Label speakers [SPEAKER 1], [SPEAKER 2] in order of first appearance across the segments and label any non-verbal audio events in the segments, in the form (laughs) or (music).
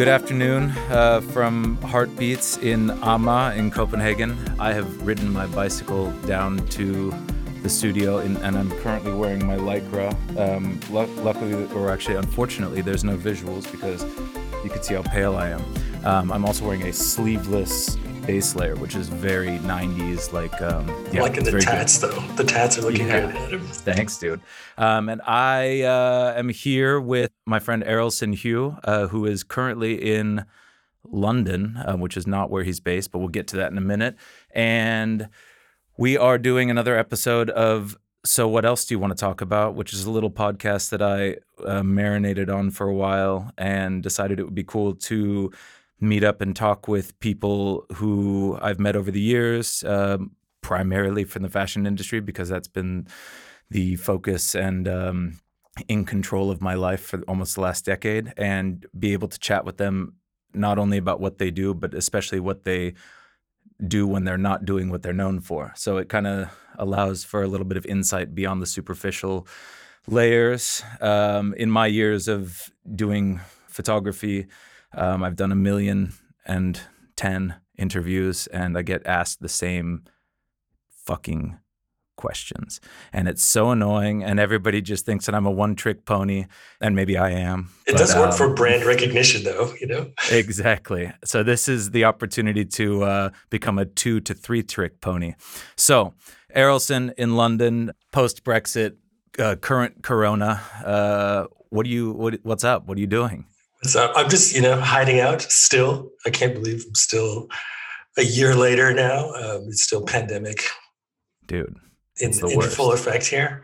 [SPEAKER 1] Good afternoon uh, from Heartbeats in Amager in Copenhagen. I have ridden my bicycle down to the studio in, and I'm currently wearing my Lycra. Um, lu- luckily, or actually, unfortunately, there's no visuals because you can see how pale I am. Um, I'm also wearing a sleeveless base layer, which is very 90s, like um, yeah,
[SPEAKER 2] liking the
[SPEAKER 1] very good.
[SPEAKER 2] tats though. The tats are looking
[SPEAKER 1] Yeah.
[SPEAKER 2] good. Adam.
[SPEAKER 1] Thanks, dude. Um, and I uh, am here with my friend Errolson Hugh, uh, who is currently in London, uh, which is not where he's based, but we'll get to that in a minute. And we are doing another episode of So What Else Do You Want to Talk About, which is a little podcast that I uh, marinated on for a while and decided it would be cool to meet up and talk with people who I've met over the years, um, primarily from the fashion industry, because that's been the focus and um, in control of my life for almost the last decade, and be able to chat with them not only about what they do, but especially what they do when they're not doing what they're known for. So it kind of allows for a little bit of insight beyond the superficial layers. Um, in my years of doing photography, um, I've done a million and ten interviews, and I get asked the same fucking questions. And it's so annoying, and everybody just thinks that I'm a one trick pony, and maybe I am.
[SPEAKER 2] It
[SPEAKER 1] but,
[SPEAKER 2] does work
[SPEAKER 1] um,
[SPEAKER 2] for brand recognition though, you know. (laughs)
[SPEAKER 1] Exactly. So this is the opportunity to uh, become a two to three trick pony. So Errolson in London, post Brexit, uh, current Corona. Uh, what do you? What, what's up? What are you doing?
[SPEAKER 2] So I'm just, you know, hiding out still. I can't believe I'm still a year later now. Um, it's still pandemic
[SPEAKER 1] Dude.
[SPEAKER 2] in,
[SPEAKER 1] the
[SPEAKER 2] in full effect here.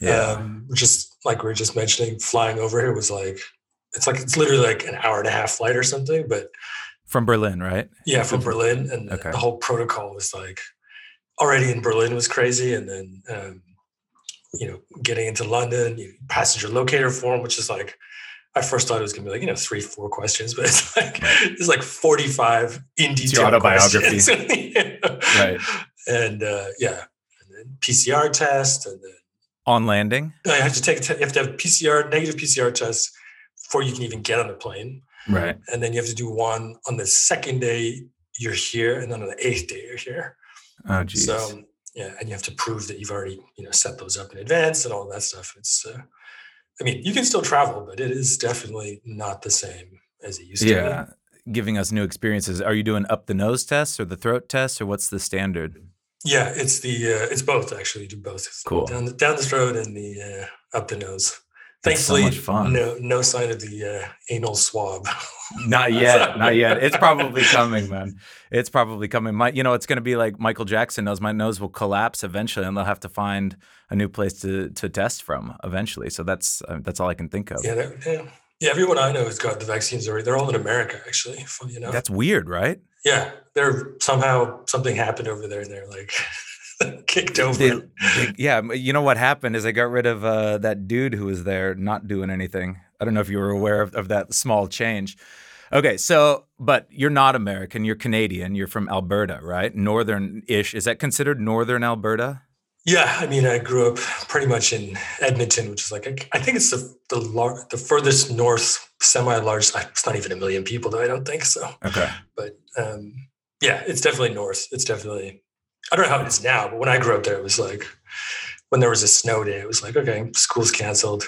[SPEAKER 1] Yeah.
[SPEAKER 2] Um, just like we are just mentioning, flying over here was like it's like it's literally like an hour and a half flight or something. But
[SPEAKER 1] From Berlin, right?
[SPEAKER 2] yeah, from Berlin, and
[SPEAKER 1] Okay.
[SPEAKER 2] the whole protocol was like already in Berlin was crazy, and then um, you know getting into London, you, passenger locator form, which is like I first thought it was gonna be like you know three four questions, but it's (laughs) like it's like forty five in detail
[SPEAKER 1] autobiography.
[SPEAKER 2] questions. (laughs)
[SPEAKER 1] Right.
[SPEAKER 2] and uh, yeah, and then PCR test, and then
[SPEAKER 1] On landing.
[SPEAKER 2] I have to take te- you have to have PCR negative PCR test before you can even get on the plane
[SPEAKER 1] Right.
[SPEAKER 2] and then you have to do one on the second day you're here, and then on the eighth day you're here.
[SPEAKER 1] Oh, geez.
[SPEAKER 2] So yeah, and you have to prove that you've already you know set those up in advance and all that stuff. It's, uh, I mean, you can still travel, but it is definitely not the same as it used to. Be.
[SPEAKER 1] Yeah. Giving us new experiences. Are you doing up the nose tests or the throat tests, or what's the standard?
[SPEAKER 2] Yeah, it's the uh, it's both actually. You do both.
[SPEAKER 1] Cool.
[SPEAKER 2] Down the down the throat and the uh, up the nose.
[SPEAKER 1] That's so
[SPEAKER 2] Thankfully,
[SPEAKER 1] much fun.
[SPEAKER 2] no no sign of the uh, anal swab. (laughs)
[SPEAKER 1] Not yet, (laughs) not yet. It's probably coming, man. It's probably coming. My, you know, it's going to be like Michael Jackson knows. My nose will collapse eventually, and they'll have to find a new place to to test from eventually. So that's uh, that's all I can think of.
[SPEAKER 2] yeah, that, yeah, yeah. Everyone I know has got the vaccines already. They're all in America, actually. Funny enough.
[SPEAKER 1] That's weird, right?
[SPEAKER 2] Yeah, they're somehow something happened over there, and they're like (laughs) (laughs) kicked over.
[SPEAKER 1] They- they- yeah, you know what happened is they got rid of uh, that dude who was there not doing anything. I don't know if you were aware of, of that small change. Okay, so but you're not American. You're Canadian. You're from Alberta, right? Northern-ish. Is that considered northern Alberta?
[SPEAKER 2] yeah, I mean, I grew up pretty much in Edmonton, which is like I think it's the the lar- the furthest north semi-large. It's not even a million people, though. I don't think so.
[SPEAKER 1] Okay.
[SPEAKER 2] But um, yeah, it's definitely north. It's definitely. I don't know how it is now, but when I grew up there, it was like when there was a snow day. It was like okay, school's canceled.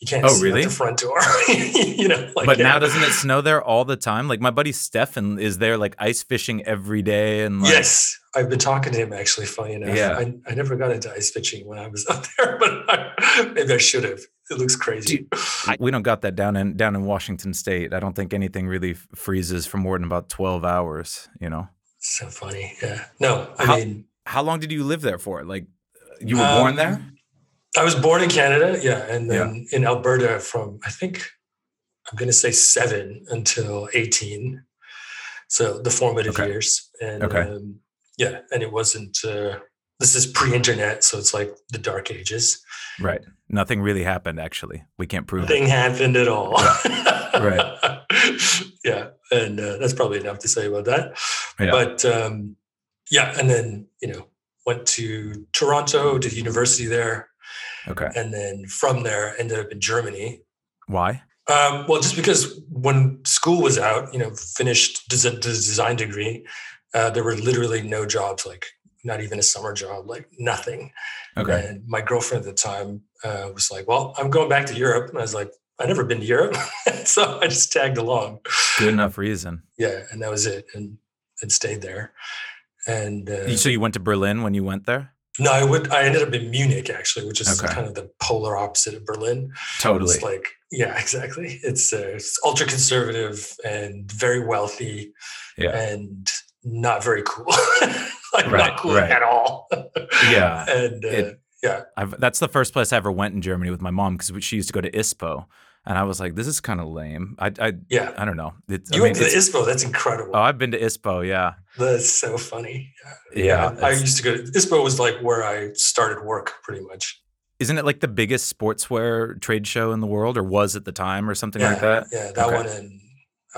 [SPEAKER 2] You can't
[SPEAKER 1] Oh,
[SPEAKER 2] see
[SPEAKER 1] really?
[SPEAKER 2] the front door. (laughs) you know, like
[SPEAKER 1] but
[SPEAKER 2] yeah.
[SPEAKER 1] now doesn't it snow there all the time? Like my buddy Stefan is there like ice fishing every day and like
[SPEAKER 2] yes, I've been talking to him actually. Funny enough,
[SPEAKER 1] Yeah.
[SPEAKER 2] I, I never got into ice fishing when I was (laughs) up there, but I, maybe I should have. It looks crazy.
[SPEAKER 1] I- we don't got that down in down in Washington State. I don't think anything really f- freezes for more than about 12 hours, you know.
[SPEAKER 2] So funny. Yeah. No, I
[SPEAKER 1] How-
[SPEAKER 2] mean,
[SPEAKER 1] How long did you live there for? Like you were born
[SPEAKER 2] um,
[SPEAKER 1] there?
[SPEAKER 2] I was born in Canada, yeah, and then in Alberta from I think I'm going to say seven until eighteen, so the formative
[SPEAKER 1] Okay.
[SPEAKER 2] years. And
[SPEAKER 1] Okay.
[SPEAKER 2] um, yeah, and it wasn't. Uh, this is pre-internet, so it's like the dark ages.
[SPEAKER 1] Right. Nothing really happened actually. We can't prove it.
[SPEAKER 2] Nothing happened at all.
[SPEAKER 1] Right. (laughs)
[SPEAKER 2] yeah, and uh, that's probably enough to say about that.
[SPEAKER 1] Yeah.
[SPEAKER 2] But um, yeah, and then you know went to Toronto, did university there,
[SPEAKER 1] Okay.
[SPEAKER 2] and then from there ended up in Germany.
[SPEAKER 1] Why?
[SPEAKER 2] Um, well, just because when school was out, you know, finished the design degree, uh, there were literally no jobs, like not even a summer job, like nothing.
[SPEAKER 1] Okay.
[SPEAKER 2] And my girlfriend at the time uh, was like, "Well, I'm going back to Europe," and I was like, "I've never been to Europe," (laughs) so I just tagged along.
[SPEAKER 1] Good enough reason.
[SPEAKER 2] Yeah, and that was it, and and stayed there. And uh,
[SPEAKER 1] so you went to Berlin when you went there?
[SPEAKER 2] No, I would. I ended up in Munich actually, which is
[SPEAKER 1] Okay.
[SPEAKER 2] kind of the polar opposite of Berlin.
[SPEAKER 1] Totally.
[SPEAKER 2] It's like, yeah, (laughs) exactly. It's, uh, it's ultra conservative and very wealthy
[SPEAKER 1] Yeah.
[SPEAKER 2] and not very cool. (laughs) like
[SPEAKER 1] Right,
[SPEAKER 2] not cool
[SPEAKER 1] right.
[SPEAKER 2] at all.
[SPEAKER 1] Yeah. (laughs)
[SPEAKER 2] and uh,
[SPEAKER 1] It- I've, that's the first place I ever went in Germany with my mom because she used to go to ISPO, and I was like, "This is kind of lame." I, I,
[SPEAKER 2] yeah,
[SPEAKER 1] I don't know. It's,
[SPEAKER 2] you
[SPEAKER 1] I mean,
[SPEAKER 2] went to the ISPO. That's incredible.
[SPEAKER 1] oh, I've been to ISPO. Yeah,
[SPEAKER 2] That's so funny.
[SPEAKER 1] yeah.
[SPEAKER 2] I, I used to go to ISPO was like where I started work pretty much.
[SPEAKER 1] isn't it like the biggest sportswear trade show in the world, or was at the time, or something
[SPEAKER 2] yeah,
[SPEAKER 1] like that?
[SPEAKER 2] Yeah, that
[SPEAKER 1] Okay.
[SPEAKER 2] one and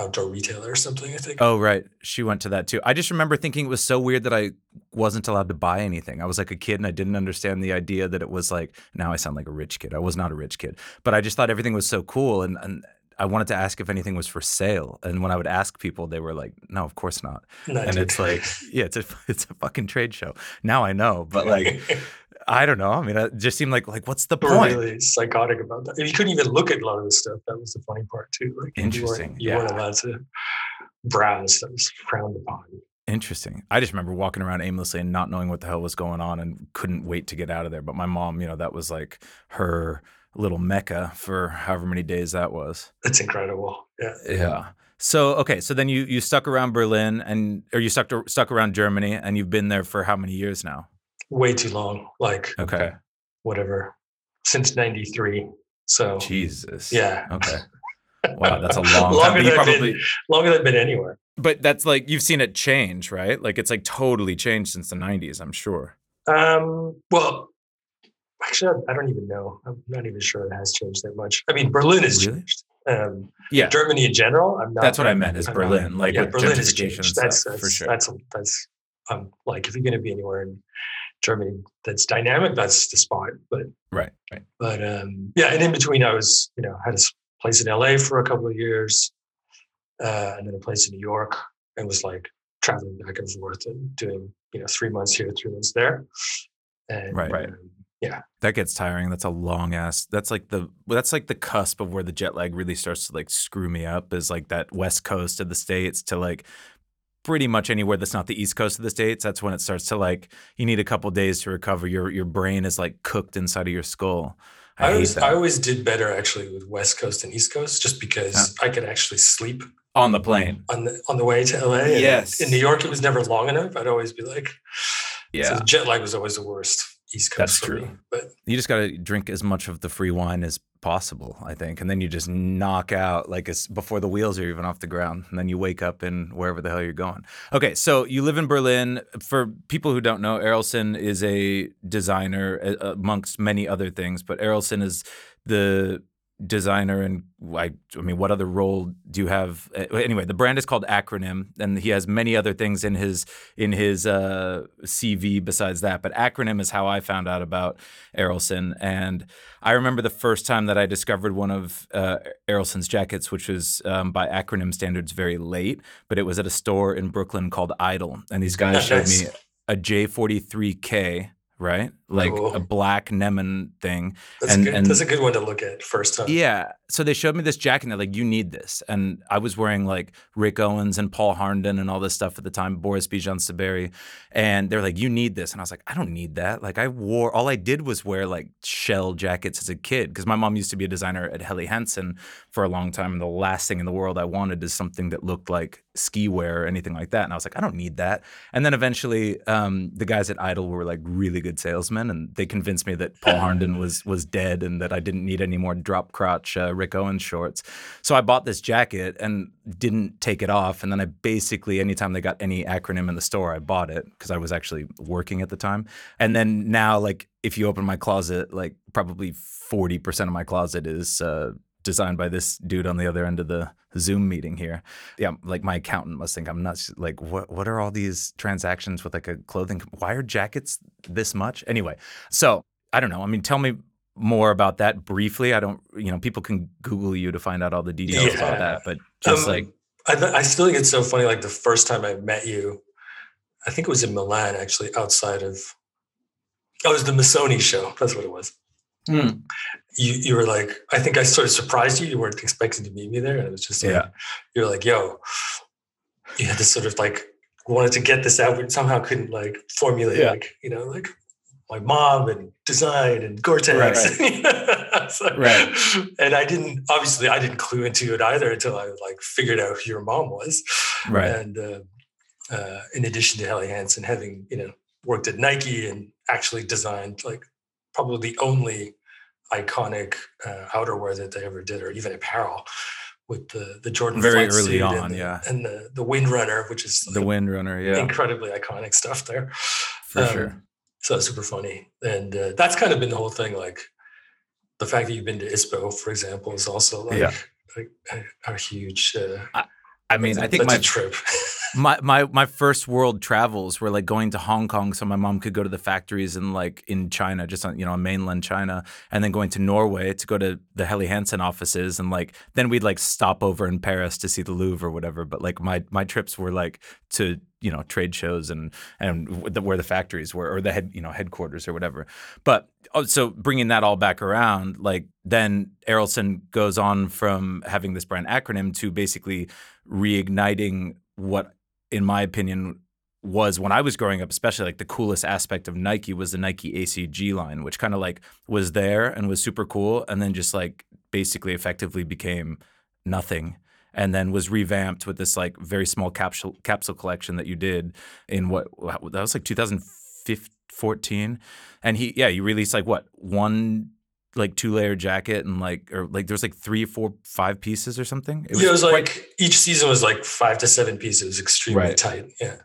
[SPEAKER 2] outdoor retailer or something. I think.
[SPEAKER 1] Oh, right. She went to that too. I just remember thinking it was so weird that I wasn't allowed to buy anything. I was like a kid and I didn't understand the idea that it was like, now I sound like a rich kid. I was not a rich kid, but I just thought everything was so cool. And, and I wanted to ask if anything was for sale. And when I would ask people, they were like, no, of course not.
[SPEAKER 2] No,
[SPEAKER 1] And it's like, yeah, it's a, (laughs) it's a fucking trade show. Now I know, but like, (laughs) I don't know. I mean, it just seemed like, like, what's the point?
[SPEAKER 2] really psychotic about that. You couldn't even look at a lot of the stuff. That was the funny part too. Like you weren't-
[SPEAKER 1] Interesting,
[SPEAKER 2] You weren't,
[SPEAKER 1] yeah.
[SPEAKER 2] allowed to browse. That was frowned upon.
[SPEAKER 1] Interesting. I just remember walking around aimlessly and not knowing what the hell was going on and couldn't wait to get out of there. But my mom, you know, that was like her little mecca for however many days that was.
[SPEAKER 2] That's incredible. Yeah.
[SPEAKER 1] Yeah. So okay, so then you you stuck around Berlin and or you stuck to, stuck around Germany and you've been there for how many years now?
[SPEAKER 2] Way too long. Like
[SPEAKER 1] Okay.
[SPEAKER 2] whatever. Since '93. So
[SPEAKER 1] Jesus.
[SPEAKER 2] yeah,
[SPEAKER 1] Okay. (laughs) Wow, that's a long time.
[SPEAKER 2] Longer than I've been-
[SPEAKER 1] probably,
[SPEAKER 2] longer than been anywhere.
[SPEAKER 1] but that's like you've seen it change, right? Like it's like totally changed since the '90s. I'm sure.
[SPEAKER 2] Um, well, actually, I don't even know. I'm not even sure it has changed that much. I mean, Berlin has
[SPEAKER 1] Really?
[SPEAKER 2] changed. Um,
[SPEAKER 1] Yeah.
[SPEAKER 2] Germany in general. I'm not.
[SPEAKER 1] That's what I meant, is
[SPEAKER 2] I'm
[SPEAKER 1] Berlin, like
[SPEAKER 2] yeah, Berlin has changed.
[SPEAKER 1] stuff,
[SPEAKER 2] That's
[SPEAKER 1] for sure.
[SPEAKER 2] that's that's um like if you're going to be anywhere in Germany that's dynamic, that's the spot. But
[SPEAKER 1] Right. Right.
[SPEAKER 2] but um yeah, and in between, I was you know had a place in LA for a couple of years, uh, and then a place in New York, and was like traveling back and forth and doing you know three months here, three months there. And
[SPEAKER 1] Right. Right.
[SPEAKER 2] um, yeah,
[SPEAKER 1] That gets tiring. That's a long ass. That's like the that's like the cusp of where the jet lag really starts to like screw me up. Is like that west coast of the states to like pretty much anywhere that's not the east coast of the states. That's when it starts to like you need a couple days to recover. Your your brain is like cooked inside of your skull. I,
[SPEAKER 2] I, always
[SPEAKER 1] that.
[SPEAKER 2] I always did better actually with West Coast and East Coast, just because I could actually sleep
[SPEAKER 1] on the plane.
[SPEAKER 2] on the on the way to LA.
[SPEAKER 1] Yes.
[SPEAKER 2] in New York, it was never long enough. I'd always be like,
[SPEAKER 1] Yeah,
[SPEAKER 2] so jet lag was always the worst. East Coast
[SPEAKER 1] That's true.
[SPEAKER 2] me. But
[SPEAKER 1] you just got to drink as much of the free wine as possible, I think, and then you just knock out like as before the wheels are even off the ground, and then you wake up in wherever the hell you're going. Okay, so you live in Berlin. For people who don't know, Errolson is a designer uh, amongst many other things, but Errolson is the designer and I, I mean what other role do you have? Uh, anyway the brand is called acronym and he has many other things in his in his uh, cv besides that but acronym is how i found out about errolson and i remember the first time that i discovered one of uh, errolson's jackets which was um, by acronym standards very late but it was at a store in brooklyn called idol and these guys (laughs) showed me a j43k right like
[SPEAKER 2] Cool.
[SPEAKER 1] a black Nemen thing
[SPEAKER 2] that's
[SPEAKER 1] And-
[SPEAKER 2] a good.
[SPEAKER 1] and-
[SPEAKER 2] that's a good one to look at first time.
[SPEAKER 1] yeah. So they showed me this jacket and they're like, you need this. And I was wearing like Rick Owens and Paul Harnden and all this stuff at the time, Boris Bijan Saberi. And they're like, you need this. And I was like, I don't need that. Like I wore, all I did was wear like shell jackets as a kid because my mom used to be a designer at Helly Hansen for a long time. And the last thing in the world I wanted is something that looked like ski wear or anything like that. And I was like, I don't need that. And then eventually um, the guys at Idol were like really good salesmen and they convinced me that Paul Harnden was was dead and that I didn't need any more drop crotch uh, Rick Owens shorts. So I bought this jacket and didn't take it off. And then I basically, anytime they got any acronym in the store, I bought it because I was actually working at the time. And then now, like, if you open my closet, like probably 40% of my closet is uh, designed by this dude on the other end of the Zoom meeting here. Yeah, like my accountant must think I'm nuts. Like, what what are all these transactions with like a clothing? Why are jackets this much? Anyway, so I don't know. I mean, tell me more about that briefly? I don't, you know, people can Google you to find out all the details about that, but just
[SPEAKER 2] Um,
[SPEAKER 1] like,
[SPEAKER 2] I, th- I still think it's so funny. Like the first time I met you, I think it was in Milan, actually, outside of. Oh, it was the Missoni show. That's what it was.
[SPEAKER 1] Hmm.
[SPEAKER 2] You you were like, I think I sort of surprised you. You weren't expecting to meet me there, and it was just like,
[SPEAKER 1] Yeah.
[SPEAKER 2] you were like, "Yo," you had this sort of like wanted to get this out, but somehow couldn't like formulate
[SPEAKER 1] Yeah.
[SPEAKER 2] like you know like my mom and design and Gore-Tex. It's (laughs) like-
[SPEAKER 1] Right.
[SPEAKER 2] And I didn't obviously I didn't clue into it either until I like figured out who your mom was.
[SPEAKER 1] right.
[SPEAKER 2] And uh, uh, in addition to Helly Hansen having you know worked at Nike and actually designed like probably the only iconic uh, outerwear that they ever did, or even apparel, with the the Jordan
[SPEAKER 1] Very early on,
[SPEAKER 2] and the,
[SPEAKER 1] yeah.
[SPEAKER 2] and the the Windrunner, which is
[SPEAKER 1] The Windrunner, yeah,
[SPEAKER 2] incredibly iconic stuff there.
[SPEAKER 1] for
[SPEAKER 2] Um,
[SPEAKER 1] sure.
[SPEAKER 2] So super funny, and uh, that's kind of been the whole thing. Like the fact that you've been to ISPO, for example, is also like,
[SPEAKER 1] Yeah.
[SPEAKER 2] like a, a huge. Uh,
[SPEAKER 1] I mean, I think my
[SPEAKER 2] a trip. (laughs)
[SPEAKER 1] my my my first world travels were like going to Hong Kong so my mom could go to the factories in like in China just on you know mainland China and then going to Norway to go to the Helly Hansen offices and like then we'd like stop over in Paris to see the Louvre or whatever but like my my trips were like to you know trade shows and and where the factories were or the head you know headquarters or whatever. But oh, so bringing that all back around like then Errolson goes on from having this brand acronym to basically reigniting what in my opinion was when I was growing up, especially like the coolest aspect of Nike was the Nike ACG line, which kind of like was there and was super cool, and then just like basically effectively became nothing, and then was revamped with this like very small capsule capsule collection that you did in what that was like 2014, and he yeah you released like what one like two layer jacket and like or like there's like three, four, five pieces or something.
[SPEAKER 2] yeah, it was
[SPEAKER 1] quite-
[SPEAKER 2] like each season was like five to seven pieces. It was extremely
[SPEAKER 1] Right.
[SPEAKER 2] tight. Yeah.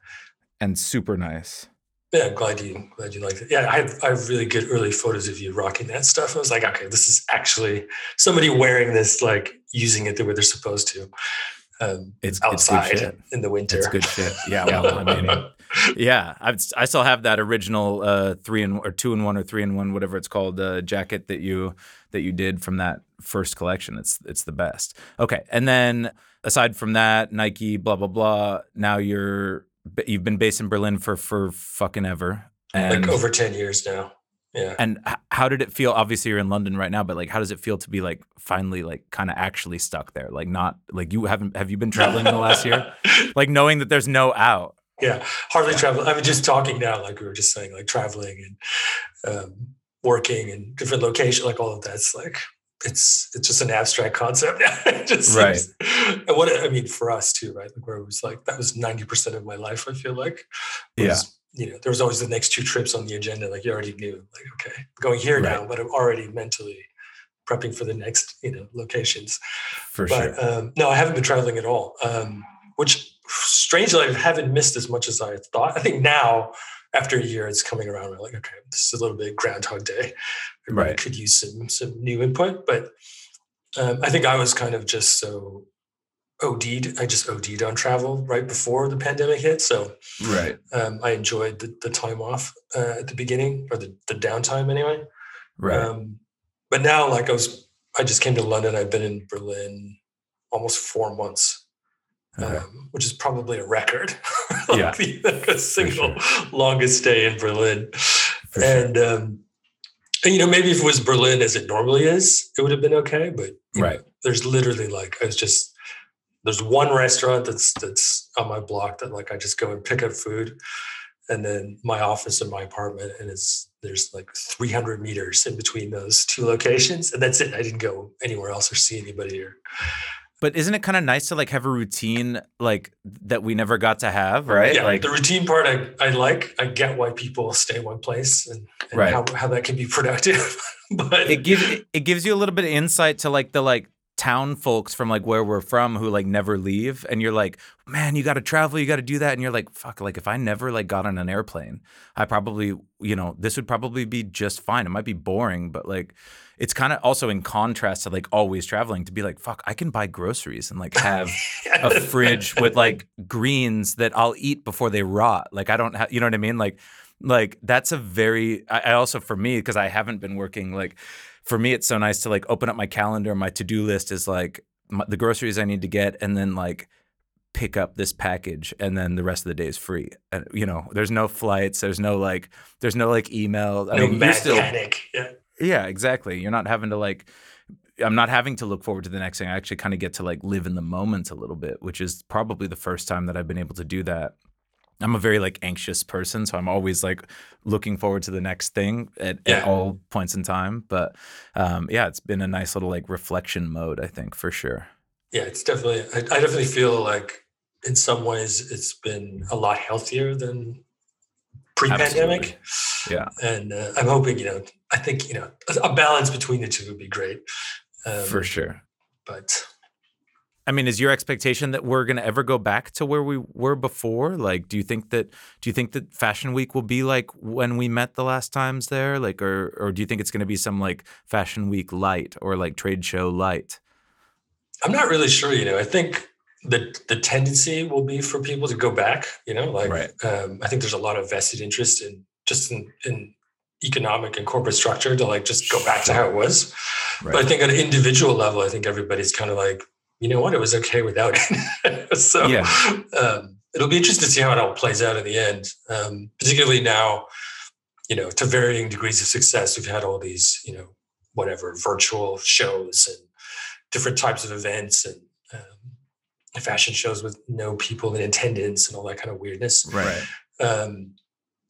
[SPEAKER 1] and super nice.
[SPEAKER 2] Yeah, I'm glad you glad you liked it. Yeah, I have I have really good early photos of you rocking that stuff. I was like, okay, this is actually somebody wearing this, like using it the way they're supposed to. Um,
[SPEAKER 1] It's it's good
[SPEAKER 2] outside
[SPEAKER 1] shit.
[SPEAKER 2] in the winter.
[SPEAKER 1] It's good shit. Yeah,
[SPEAKER 2] Yeah. (laughs)
[SPEAKER 1] well, I mean, yeah, I've, I still have that original uh, three and or two and one or three and one, whatever it's called, uh, jacket that you that you did from that first collection. It's it's the best. Okay, and then aside from that, Nike, blah blah blah. Now you're you've been based in Berlin for for fucking ever. And,
[SPEAKER 2] like over 10 years now. Yeah.
[SPEAKER 1] and h- how did it feel? Obviously, you're in London right now, but like, how does it feel to be like finally like kind of actually stuck there? Like, not like you haven't have you been traveling in the last year? (laughs) Like knowing that there's no out.
[SPEAKER 2] Yeah. Hardly travel. I mean, just talking now, like we were just saying, like traveling and um, working in different locations, like all of that's like, it's it's just an abstract concept (laughs) now. Just
[SPEAKER 1] Right.
[SPEAKER 2] seems- and what I mean for us too, right? Like where it was like that was 90% of my life, I feel like. was, You know, there was always the next two trips on the agenda. Like you already knew, like, okay, I'm going here
[SPEAKER 1] Right.
[SPEAKER 2] now, but I'm already mentally prepping for the next, you know, locations.
[SPEAKER 1] for
[SPEAKER 2] but
[SPEAKER 1] sure.
[SPEAKER 2] um, no, I haven't been traveling at all. Um, which strangely, I haven't missed as much as I thought. I think now, after a year, it's coming around. We're like, okay, this is a little bit Groundhog Day. Everybody
[SPEAKER 1] Right.
[SPEAKER 2] could use some some new input, but um, I think I was kind of just so OD'd. I just OD'd on travel right before the pandemic hit. So
[SPEAKER 1] Right.
[SPEAKER 2] um, I enjoyed the, the time off uh, at the beginning or the, the downtime anyway.
[SPEAKER 1] Right.
[SPEAKER 2] Um, but now, like I was, I just came to London. I've been in Berlin almost four months,
[SPEAKER 1] Okay.
[SPEAKER 2] um, which is probably a record. (laughs)
[SPEAKER 1] Yeah,
[SPEAKER 2] like, the- like a single longest stay in Berlin.
[SPEAKER 1] For sure.
[SPEAKER 2] and, um, and, you know, maybe if it was Berlin as it normally is, it would have been okay. But you know,
[SPEAKER 1] Right.
[SPEAKER 2] there's literally like I was just there's one restaurant that's that's on my block that like I just go and pick up food, and then my office and my apartment, and it's there's like 300 meters in between those two locations, and that's it. I didn't go anywhere else or see anybody or
[SPEAKER 1] But isn't it kind of nice to like have a routine like that we never got to have, right?
[SPEAKER 2] Yeah,
[SPEAKER 1] like
[SPEAKER 2] the routine part I, I like. I get why people stay one place and, and
[SPEAKER 1] Right.
[SPEAKER 2] how, how that can be productive. (laughs) but
[SPEAKER 1] it gives it gives you a little bit of insight to like the like town folks from like where we're from who like never leave and you're like man you got to travel you got to do that and you're like fuck like if i never like got on an airplane i probably you know this would probably be just fine it might be boring but like it's kind of also in contrast to like always traveling to be like fuck i can buy groceries and like have (laughs) a fridge with like greens that I'll eat before they rot. Like I don't have, you know what I mean? Like like that's a very I, I also for me because I haven't been working like for me it's so nice to like open up my calendar. My to do list is like my, the groceries I need to get, and then like pick up this package and then the rest of the day is free and you know there's no flights there's no like there's no like email
[SPEAKER 2] i no mean still, panic yeah
[SPEAKER 1] yeah exactly you're not having to like i'm not having to look forward to the next thing i actually kind of get to like live in the moment a little bit which is probably the first time that i've been able to do that I'm a very like anxious person, so I'm always like looking forward to the next thing at, yeah. at all points in time. But um, yeah, it's been a nice little like reflection mode, I think, for sure.
[SPEAKER 2] Yeah, it's definitely. I, I definitely feel like in some ways it's been a lot healthier than pre-pandemic.
[SPEAKER 1] Absolutely. Yeah,
[SPEAKER 2] and uh, I'm hoping you know. I think you know a balance between the two would be great.
[SPEAKER 1] Um, for sure.
[SPEAKER 2] But
[SPEAKER 1] I mean, is your expectation that we're going to ever go back to where we were before? Like, do you think that do you think that Fashion Week will be like when we met the last times there? Like, or or do you think it's going to be some like Fashion Week light or like trade show light?
[SPEAKER 2] I'm not really sure. You know, I think the the tendency will be for people to go back. You know, like right. um, I think there's a lot of vested interest in just in, in economic and corporate structure to like just go back to how it was. Right. But I think at an individual level, I think everybody's kind of like you know what, it was okay without it. (laughs) so yeah. um, it'll be interesting to see how it all plays out in the end. Um, particularly now, you know, to varying degrees of success, we've had all these, you know, whatever virtual shows and different types of events and um, fashion shows with no people in attendance and all that kind of weirdness.
[SPEAKER 1] Right. Um,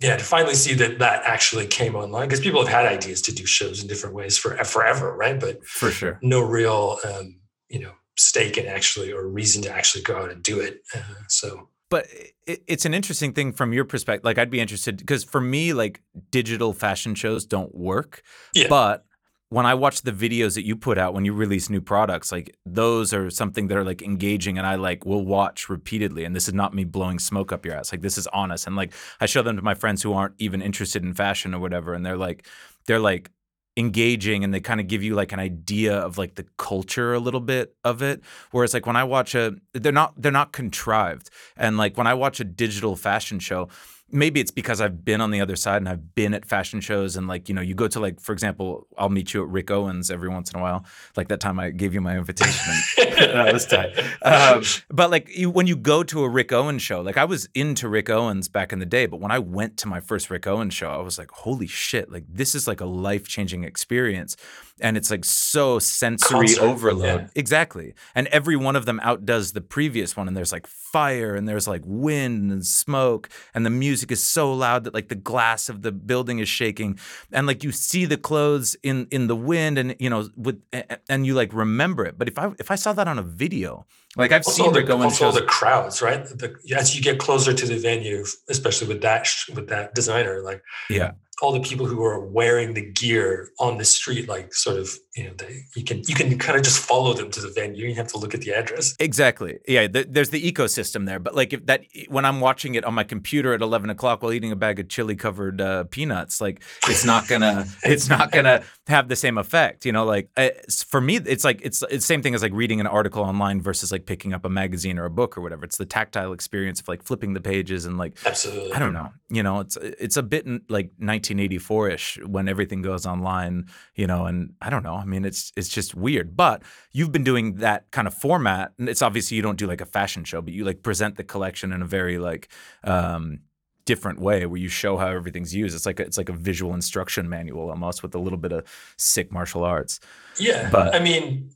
[SPEAKER 2] yeah, to finally see that that actually came online because people have had ideas to do shows in different ways for forever, right? But
[SPEAKER 1] for sure,
[SPEAKER 2] no real, um, you know, stake in actually or reason to actually go out and do it. Uh, so
[SPEAKER 1] but it's an interesting thing from your perspective. Like, I'd be interested because for me, like, digital fashion shows don't work.
[SPEAKER 2] Yeah.
[SPEAKER 1] But when I watch the videos that you put out when you release new products, like, those are something that are like engaging and I like will watch repeatedly. And this is not me blowing smoke up your ass. Like, this is honest. And like, I show them to my friends who aren't even interested in fashion or whatever. And they're like, they're like, engaging and they kind of give you like an idea of like the culture a little bit of it whereas like when i watch a they're not they're not contrived and like when i watch a digital fashion show maybe it's because I've been on the other side and I've been at fashion shows and like you know you go to like for example I'll meet you at Rick Owens every once in a while. Like that time I gave you my invitation. That was tight um, but like you, when you go to a Rick Owens show like I was into Rick Owens back in the day but when I went to my first Rick Owens show I was like holy shit like this is like a life changing experience and it's like so sensory Concert, overload. Yeah. Exactly. And every one of them outdoes the previous one and there's like fire and there's like wind and smoke and the music is so loud that like the glass of the building is shaking and like you see the clothes in in the wind and you know with and you like remember it. But if I if I saw that on a video, like I've also seen
[SPEAKER 2] the, going also shows, the crowds, right? The, as you get closer to the venue, especially with that with that designer, like
[SPEAKER 1] yeah,
[SPEAKER 2] all the people who are wearing the gear on the street, like sort of, you know, they, you can you can kind of just follow them to the venue. You have to look at the address.
[SPEAKER 1] Exactly. Yeah. The, there's the ecosystem there, but like if that when I'm watching it on my computer at 11 o'clock while eating a bag of chili covered uh, peanuts, like it's not gonna (laughs) it's not gonna have the same effect. You know, like uh, for me, it's like it's it's the same thing as like reading an article online versus like picking up a magazine or a book or whatever. It's the tactile experience of like flipping the pages and like
[SPEAKER 2] absolutely.
[SPEAKER 1] I don't know. You know, it's it's a bit like 1984 ish when everything goes online. You know, and I don't know. I mean, it's it's just weird. But you've been doing that kind of format, and it's obviously you don't do like a fashion show, but you like present the collection in a very like. Um, different way where you show how everything's used. It's like a, it's like a visual instruction manual almost with a little bit of sick martial arts.
[SPEAKER 2] Yeah, but I mean,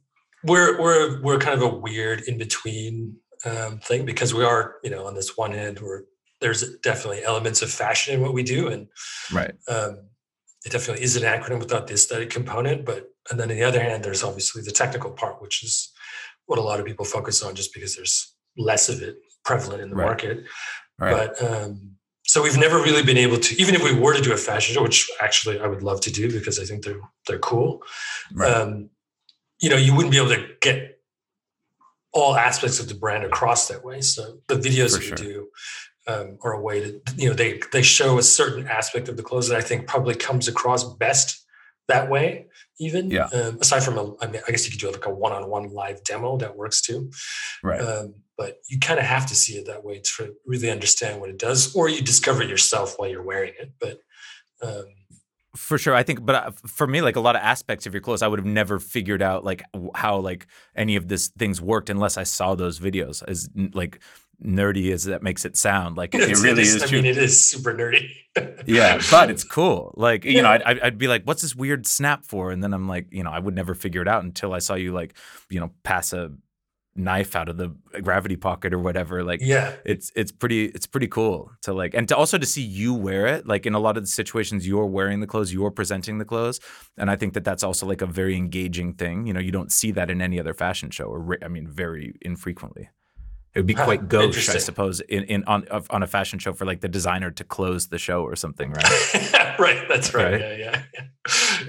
[SPEAKER 2] we're we're we're kind of a weird in between um, thing because we are you know on this one hand we're there's definitely elements of fashion in what we do and
[SPEAKER 1] right um,
[SPEAKER 2] it definitely is an acronym without the aesthetic component but and then on the other hand there's obviously the technical part which is what a lot of people focus on just because there's less of it prevalent in the right. market right. but um, so we've never really been able to even if we were to do a fashion show which actually i would love to do because i think they're they're cool right. um, you know, you wouldn't be able to get all aspects of the brand across that way. So the videos For that sure. we do um, are a way to, you know, they they show a certain aspect of the clothes that I think probably comes across best that way. Even
[SPEAKER 1] yeah.
[SPEAKER 2] Um, aside from a, I, mean, I guess you could do like a one-on-one live demo that works too.
[SPEAKER 1] Right. Um,
[SPEAKER 2] but you kind of have to see it that way to really understand what it does, or you discover it yourself while you're wearing it. But um,
[SPEAKER 1] for sure i think but uh, for me like a lot of aspects of your clothes i would have never figured out like how like any of this things worked unless i saw those videos as like nerdy as that makes it sound. Like it really
[SPEAKER 2] is, I
[SPEAKER 1] true.
[SPEAKER 2] mean, it is super nerdy. (laughs)
[SPEAKER 1] yeah but it's cool. Like you know I'd, I'd be like what's this weird snap for? And then i'm like you know i would never figure it out until i saw you like you know pass a knife out of the gravity pocket or whatever. Like
[SPEAKER 2] yeah,
[SPEAKER 1] it's it's pretty it's pretty cool to like and to also to see you wear it. Like in a lot of the situations you're wearing the clothes you're presenting the clothes. And i think that that's also like a very engaging thing. You know you don't see that in any other fashion show or i mean very infrequently it would be quite gauche i suppose in, in on on a fashion show for like the designer to close the show or something right (laughs)
[SPEAKER 2] right. That's right.
[SPEAKER 1] Right.
[SPEAKER 2] Yeah, yeah, yeah.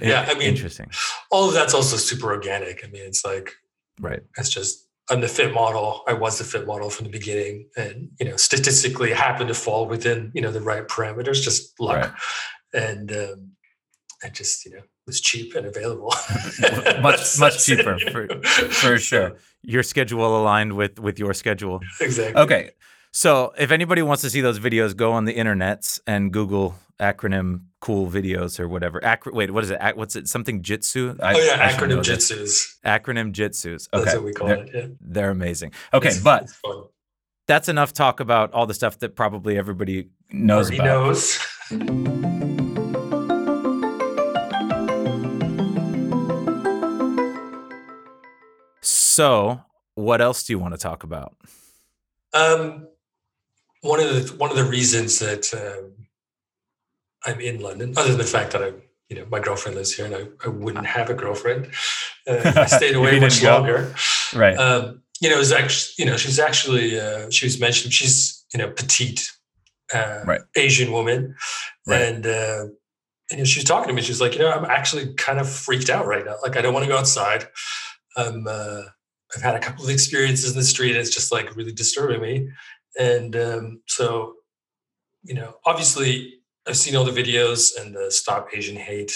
[SPEAKER 2] Yeah, I mean,
[SPEAKER 1] interesting
[SPEAKER 2] all of that's also super organic. I mean, it's like
[SPEAKER 1] right
[SPEAKER 2] it's just I'm the fit model. I was the fit model from the beginning, and you know, statistically, happened to fall within you know the right parameters. Just luck, and um, I just you know was cheap and available. (laughs)
[SPEAKER 1] Much- (laughs) much cheaper, for- for sure your schedule aligned with with your schedule
[SPEAKER 2] exactly.
[SPEAKER 1] Okay. So if anybody wants to see those videos, go on the internets and Google acronym cool videos or whatever. Acro- wait, what is it? Ac- what's it? Something jitsu? I,
[SPEAKER 2] Oh yeah,
[SPEAKER 1] I
[SPEAKER 2] acronym jitsus.
[SPEAKER 1] Acronym jitsus.
[SPEAKER 2] That's what we call
[SPEAKER 1] they're,
[SPEAKER 2] it. Yeah.
[SPEAKER 1] they're amazing. Okay,
[SPEAKER 2] It's-
[SPEAKER 1] but
[SPEAKER 2] it's
[SPEAKER 1] that's enough talk about all the stuff that probably everybody knows
[SPEAKER 2] Already
[SPEAKER 1] about.
[SPEAKER 2] knows. (laughs)
[SPEAKER 1] So, what else do you want to talk about?
[SPEAKER 2] Um, one of the one of the reasons that um, I'm in London, other than the fact that I, you know, my girlfriend lives here, and I, I wouldn't have a girlfriend uh, if (laughs) I stayed away much
[SPEAKER 1] go.
[SPEAKER 2] longer.
[SPEAKER 1] Right.
[SPEAKER 2] Um, you know, was actually, you know, she's actually, uh, she was mentioned, she's, you know, petite, uh,
[SPEAKER 1] Right.
[SPEAKER 2] Asian woman,
[SPEAKER 1] Right.
[SPEAKER 2] and uh, you know, she was talking to me. She's like, you know, I'm actually kind of freaked out right now. Like, I don't want to go outside. Um, uh, I've had a couple of experiences in the street. And it's just like really disturbing me. And um, so, you know, obviously, I've seen all the videos and the Stop Asian Hate,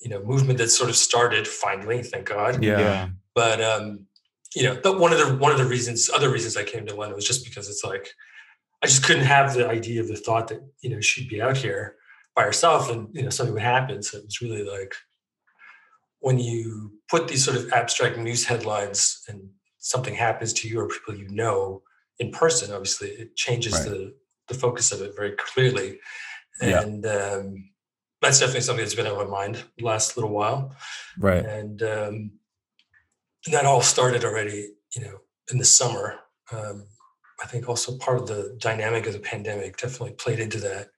[SPEAKER 2] you know, movement that sort of started finally, thank God.
[SPEAKER 1] yeah.
[SPEAKER 2] But um, you know, the, one of the one of the reasons, other reasons I came to London was just because it's like I just couldn't have the idea of the thought that you know she'd be out here by herself and you know something would happen. So it was really like when you put these sort of abstract news headlines and something happens to you or people you know in person, obviously it changes
[SPEAKER 1] Right.
[SPEAKER 2] the the focus of it very clearly.
[SPEAKER 1] Yeah.
[SPEAKER 2] And um, that's definitely something that's been on my mind the last little while
[SPEAKER 1] Right.
[SPEAKER 2] and um, that all started already, you know, in the summer. Um, I think also part of the dynamic of the pandemic definitely played into that.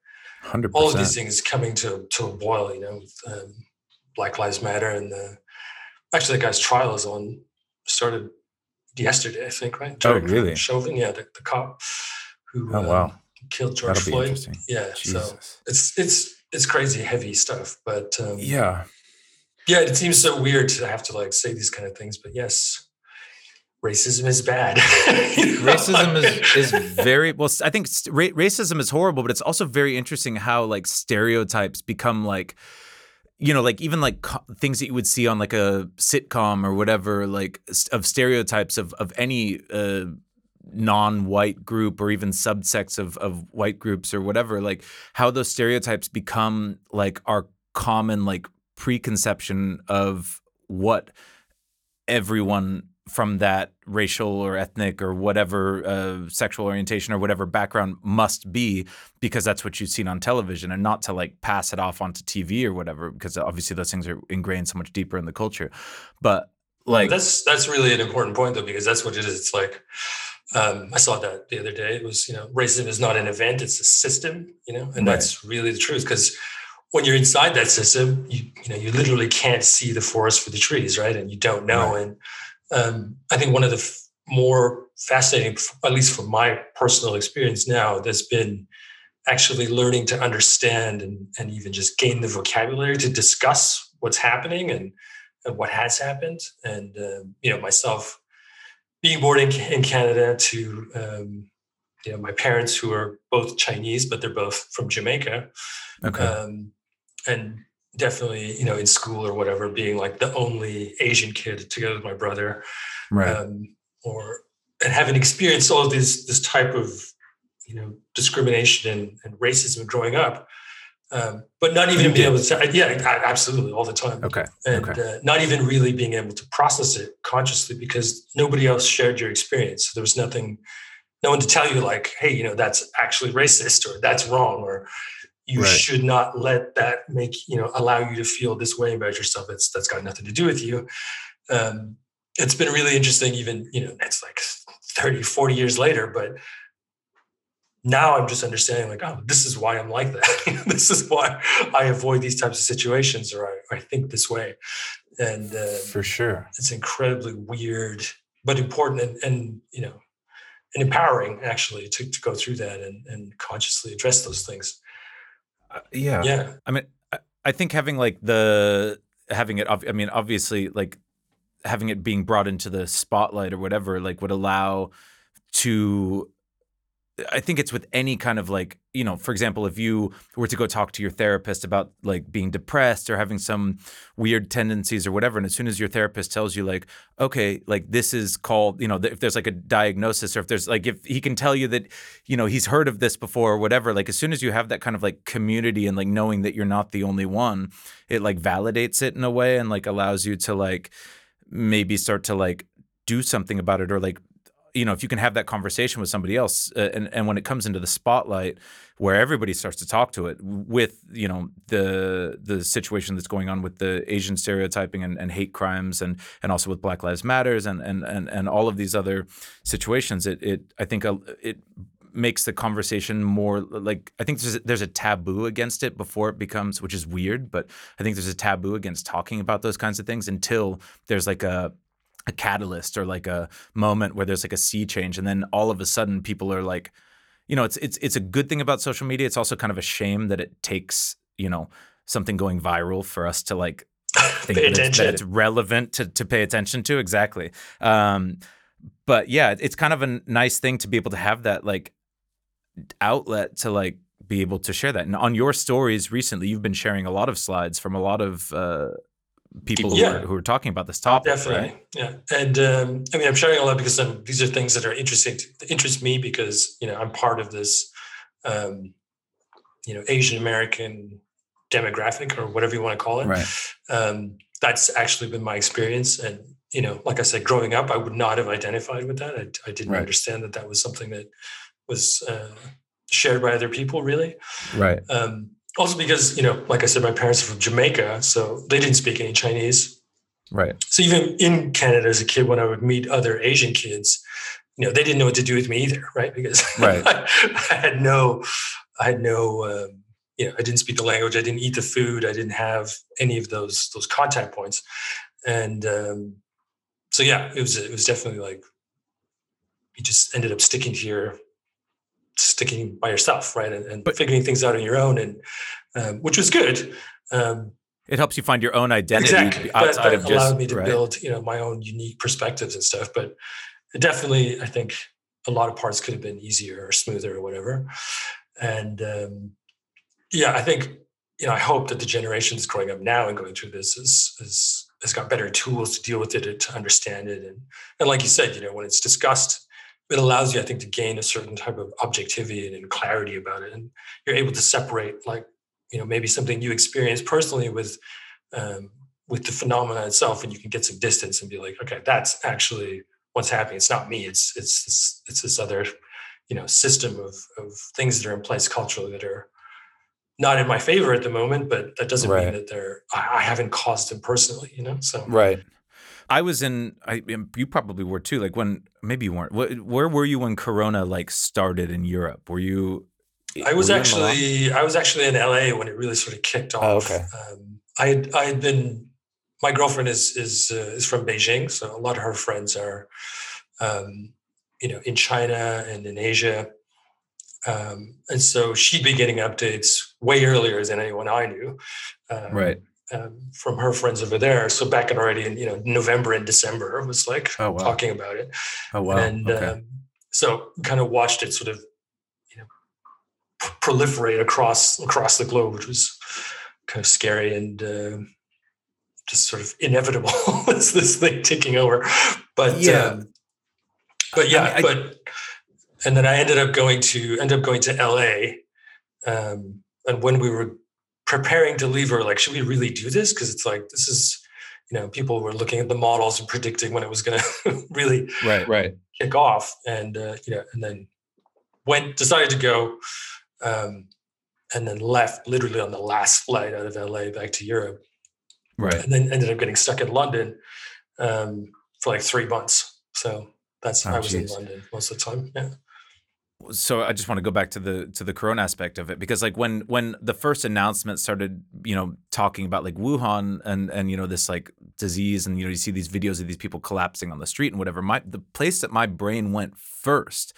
[SPEAKER 1] 100%.
[SPEAKER 2] All of these things coming to to a boil, you know, with, um, Black Lives Matter and the actually that guy's trial is on started yesterday, I think, right?
[SPEAKER 1] Oh, really?
[SPEAKER 2] Chauvin, yeah, the, the cop who
[SPEAKER 1] Oh,
[SPEAKER 2] um, killed George
[SPEAKER 1] That'll be
[SPEAKER 2] Floyd.
[SPEAKER 1] interesting.
[SPEAKER 2] Yeah, so it's it's it's crazy heavy stuff, but um,
[SPEAKER 1] Yeah.
[SPEAKER 2] yeah, it seems so weird to have to like say these kind of things, but yes, racism is bad. (laughs) You know?
[SPEAKER 1] racism is is very well i think st- ra- racism is horrible but it's also very interesting how like stereotypes become like you know like even like co- things that you would see on like a sitcom or whatever like s- of stereotypes of of any uh non-white group or even subsects of of white groups or whatever like how those stereotypes become like our common like preconception of what everyone from that racial or ethnic or whatever uh, sexual orientation or whatever background must be because that's what you've seen on television and not to like pass it off onto TV or whatever because obviously those things are ingrained so much deeper in the culture but like
[SPEAKER 2] that's that's really an important point though, because that's what it is. It's like um, I saw that the other day. It was you know racism is not an event; it's a system. You know, and
[SPEAKER 1] Right.
[SPEAKER 2] that's really the truth. Because when you're inside that system, you you know you literally can't see the forest for the trees, right? And you don't know. And um, I think one of the f- more fascinating, at least from my personal experience now, that's been actually learning to understand and, and even just gain the vocabulary to discuss what's happening and, and what has happened. And, um, you know, myself being born in, in Canada to, um, you know, my parents who are both Chinese, but they're both from Jamaica.
[SPEAKER 1] okay
[SPEAKER 2] Um, and definitely, you know, in school or whatever, being like the only Asian kid together with my brother
[SPEAKER 1] right
[SPEAKER 2] um, or and having experienced all of this this type of you know discrimination and, and racism growing up, um, but not even being able to yeah absolutely all the time
[SPEAKER 1] okay
[SPEAKER 2] and
[SPEAKER 1] okay.
[SPEAKER 2] Uh, not even really being able to process it consciously because nobody else shared your experience. So there was nothing, no one to tell you like, hey, you know that's actually racist or that's wrong or you
[SPEAKER 1] Right.
[SPEAKER 2] should not let that make you know allow you to feel this way about yourself. It's that's got nothing to do with you. Um, it's been really interesting, even you know it's like 30, 40 years later, but now I'm just understanding like, oh, this is why I'm like that. (laughs) this is why I avoid these types of situations or I, I think this way. And uh,
[SPEAKER 1] for sure
[SPEAKER 2] it's incredibly weird, but important and, and you know, and empowering actually to, to go through that and, and consciously address those things.
[SPEAKER 1] Uh, yeah
[SPEAKER 2] Yeah.
[SPEAKER 1] I mean, I, I think having like the having it. I mean, obviously, like having it being brought into the spotlight or whatever, like would allow to. I think it's with any kind of like you know, for example, if you were to go talk to your therapist about like being depressed or having some weird tendencies or whatever, and as soon as your therapist tells you like, okay, like this is called, you know, if there's like a diagnosis or if there's like if he can tell you that, you know, he's heard of this before or whatever, like as soon as you have that kind of like community and like knowing that you're not the only one, it like validates it in a way and like allows you to like maybe start to like do something about it or like you know if you can have that conversation with somebody else uh, and and when it comes into the spotlight where everybody starts to talk to it with you know the the situation that's going on with the Asian stereotyping and, and hate crimes and and also with Black Lives Matters and and and, and all of these other situations it it I think uh, it makes the conversation more like I think there's there's a taboo against it before it becomes which is weird but I think there's a taboo against talking about those kinds of things until there's like a a catalyst or like a moment where there's like a sea change and then all of a sudden people are like you know it's it's it's a good thing about social media. It's also kind of a shame that it takes you know something going viral for us to like (laughs) think
[SPEAKER 2] Pay
[SPEAKER 1] that it's, that it's relevant to, to pay attention to. Exactly. Um but yeah it's kind of a nice thing to be able to have that like outlet to like be able to share that. And on your stories recently you've been sharing a lot of slides from a lot of uh people who,
[SPEAKER 2] Yeah.
[SPEAKER 1] are, who are talking about this topic
[SPEAKER 2] Definitely,
[SPEAKER 1] right?
[SPEAKER 2] yeah. And um, I mean, I'm sharing a lot because um these are things that are interesting, to, interest me because you know I'm part of this, um, you know, Asian American demographic or whatever you want to call it.
[SPEAKER 1] right
[SPEAKER 2] Um, that's actually been my experience, and you know, like I said, growing up, I would not have identified with that. I, I didn't
[SPEAKER 1] Right.
[SPEAKER 2] understand that that was something that was uh, shared by other people, really.
[SPEAKER 1] right
[SPEAKER 2] Um, also, because you know, like I said, my parents are from Jamaica, so they didn't speak any Chinese.
[SPEAKER 1] right
[SPEAKER 2] So even in Canada as a kid, when I would meet other Asian kids, you know, they didn't know what to do with me either, right? Because (laughs)
[SPEAKER 1] Right.
[SPEAKER 2] I, had no, I had no, um, you know, I didn't speak the language, I didn't eat the food, I didn't have any of those those contact points, and um, so yeah, it was it was definitely like you just ended up sticking to your sticking by yourself, right, and, and
[SPEAKER 1] But-
[SPEAKER 2] figuring things out on your own, and um, which was good. Um,
[SPEAKER 1] It helps you find your own identity
[SPEAKER 2] exactly but
[SPEAKER 1] outside
[SPEAKER 2] that
[SPEAKER 1] of just
[SPEAKER 2] allowed me to
[SPEAKER 1] right?
[SPEAKER 2] build you know my own unique perspectives and stuff but definitely i think a lot of parts could have been easier or smoother or whatever and um, yeah i think you know i hope that the generations growing up now and going through this is is has got better tools to deal with it to understand it and and like you said you know when it's discussed it allows you i think to gain a certain type of objectivity and clarity about it and you're able to separate like you know maybe something you experience personally with um, with the phenomena itself and you can get some distance and be like okay that's actually what's happening it's not me it's it's this, it's this other you know system of of things that are in place culturally that are not in my favor at the moment but that doesn't
[SPEAKER 1] Right.
[SPEAKER 2] mean that they're I, I haven't caused them personally you know so
[SPEAKER 1] Right. I was in. I you probably were too. Like when maybe you weren't. Wh- Where were you when Corona like started in Europe? Were you?
[SPEAKER 2] I was
[SPEAKER 1] were you in Milan?
[SPEAKER 2] actually I was actually in LA when it really sort of kicked off.
[SPEAKER 1] Oh, okay.
[SPEAKER 2] Um, I had I had been my girlfriend is is uh, is from Beijing, so a lot of her friends are, um, you know, in China and in Asia, um, and so she'd be getting updates way earlier than anyone I knew. Um,
[SPEAKER 1] Right.
[SPEAKER 2] Um, from her friends over there. So back in already in you know November and December was like
[SPEAKER 1] Oh, wow.
[SPEAKER 2] talking about it
[SPEAKER 1] Oh wow.
[SPEAKER 2] and
[SPEAKER 1] okay.
[SPEAKER 2] um, so kind of watched it sort of you know proliferate across across the globe which was kind of scary and uh, just sort of inevitable (laughs) it's this thing taking over but
[SPEAKER 1] Yeah.
[SPEAKER 2] um, but yeah, I mean, but and then I ended up going to end up going to LA. Um, and when we were preparing to leave, were like, should we really do this? Because it's like this is, you know, people were looking at the models and predicting when it was going (laughs) to really
[SPEAKER 1] right right
[SPEAKER 2] kick off, and uh, you know, and then went decided to go, um, and then left literally on the last flight out of LA back to Europe.
[SPEAKER 1] Right,
[SPEAKER 2] and then ended up getting stuck in London um, for like three months. So that's oh, I was geez. in London most of the time. Yeah
[SPEAKER 1] so I just want to go back to the to the corona aspect of it because like when when the first announcement started, you know, talking about like Wuhan and and you know this like disease and you know you see these videos of these people collapsing on the street and whatever. My the place that my brain went first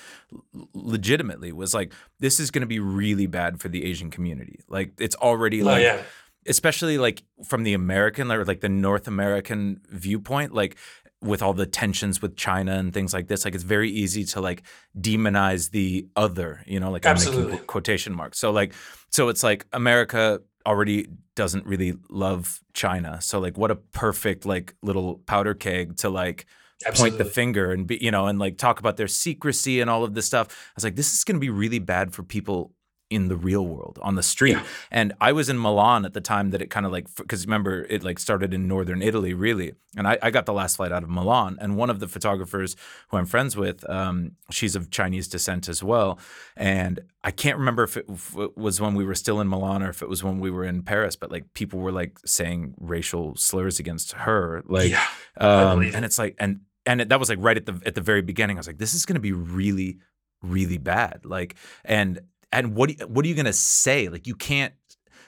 [SPEAKER 1] legitimately was like this is going to be really bad for the Asian community. Like it's already oh, like
[SPEAKER 2] yeah
[SPEAKER 1] especially like from the American or like the North American viewpoint, like with all the tensions with China and things like this, like it's very easy to like demonize the other, you know, like
[SPEAKER 2] Absolutely.
[SPEAKER 1] quotation marks. So like, so it's like America already doesn't really love China. So like, what a perfect like little powder keg to like Absolutely. point the finger and be, you know, and like talk about their secrecy and all of this stuff. I was like, this is going to be really bad for people in the real world on the street. Yeah. And I was in Milan at the time that it kind of like because remember it like started in northern Italy really, and I, I, got the last flight out of Milan. And one of the photographers who I'm friends with, um, she's of Chinese descent as well, and I can't remember if it, if it, was when we were still in Milan or if it was when we were in Paris, but like people were like saying racial slurs against her, like,
[SPEAKER 2] yeah,
[SPEAKER 1] um, and it's like and and it, that was like right at the at the very beginning. I was like, this is going to be really really bad like and and what what are you going to say? Like you can't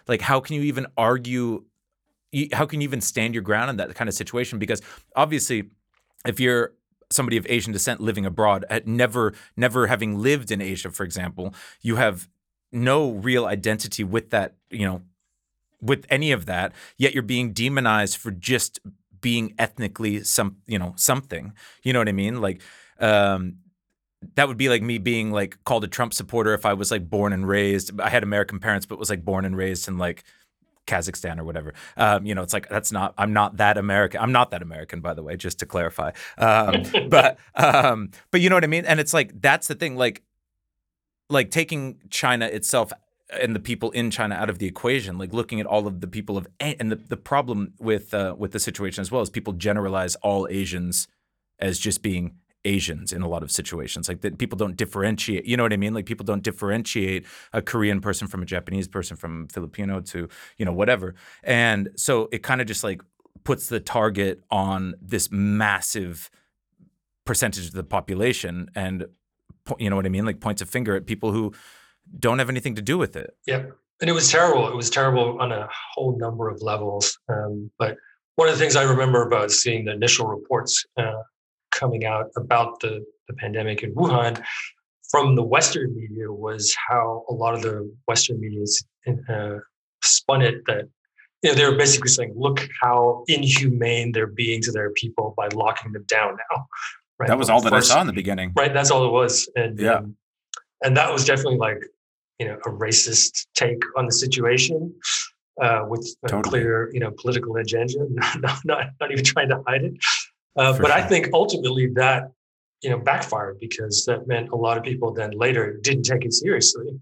[SPEAKER 1] like how can you even argue how can you even stand your ground in that kind of situation because obviously if you're somebody of Asian descent living abroad, at never never having lived in Asia, for example, you have no real identity with that, you know, with any of that. Yet you're being demonized for just being ethnically some, you know, something. You know what I mean? Like, um, that would be like me being like called a Trump supporter if I was like born and raised. I had American parents, but was like born and raised in like Kazakhstan or whatever. Um, you know, it's like that's not. I'm not that American. I'm not that American, by the way, just to clarify. Um, (laughs) but um, but you know what I mean. And it's like that's the thing. Like like taking China itself and the people in China out of the equation, like looking at all of the people of and the, the problem with uh, with the situation as well is people generalize all Asians as just being Asians in a lot of situations. Like that people don't differentiate. You know what I mean? Like people don't differentiate a Korean person from a Japanese person from Filipino to, you know, whatever. And so it kind of just like puts the target on this massive percentage of the population and you know what I mean? Like points a finger at people who don't have anything to do with it.
[SPEAKER 2] Yep. And it was terrible. It was terrible on a whole number of levels. Um, but one of the things I remember about seeing the initial reports uh, coming out about the, the pandemic in Wuhan from the Western media was how a lot of the Western media uh, spun it that you know they were basically saying, "Look how inhumane they're being to their people by locking them down now."
[SPEAKER 1] Right? That was all that First, I saw in the beginning.
[SPEAKER 2] Right, that's all it was, and
[SPEAKER 1] yeah, um,
[SPEAKER 2] and that was definitely like you know a racist take on the situation. Uh, with a totally. clear, you know, political agenda, (laughs) not, not, not even trying to hide it. Uh, but sure. I think ultimately that you know backfired because that meant a lot of people then later didn't take it seriously,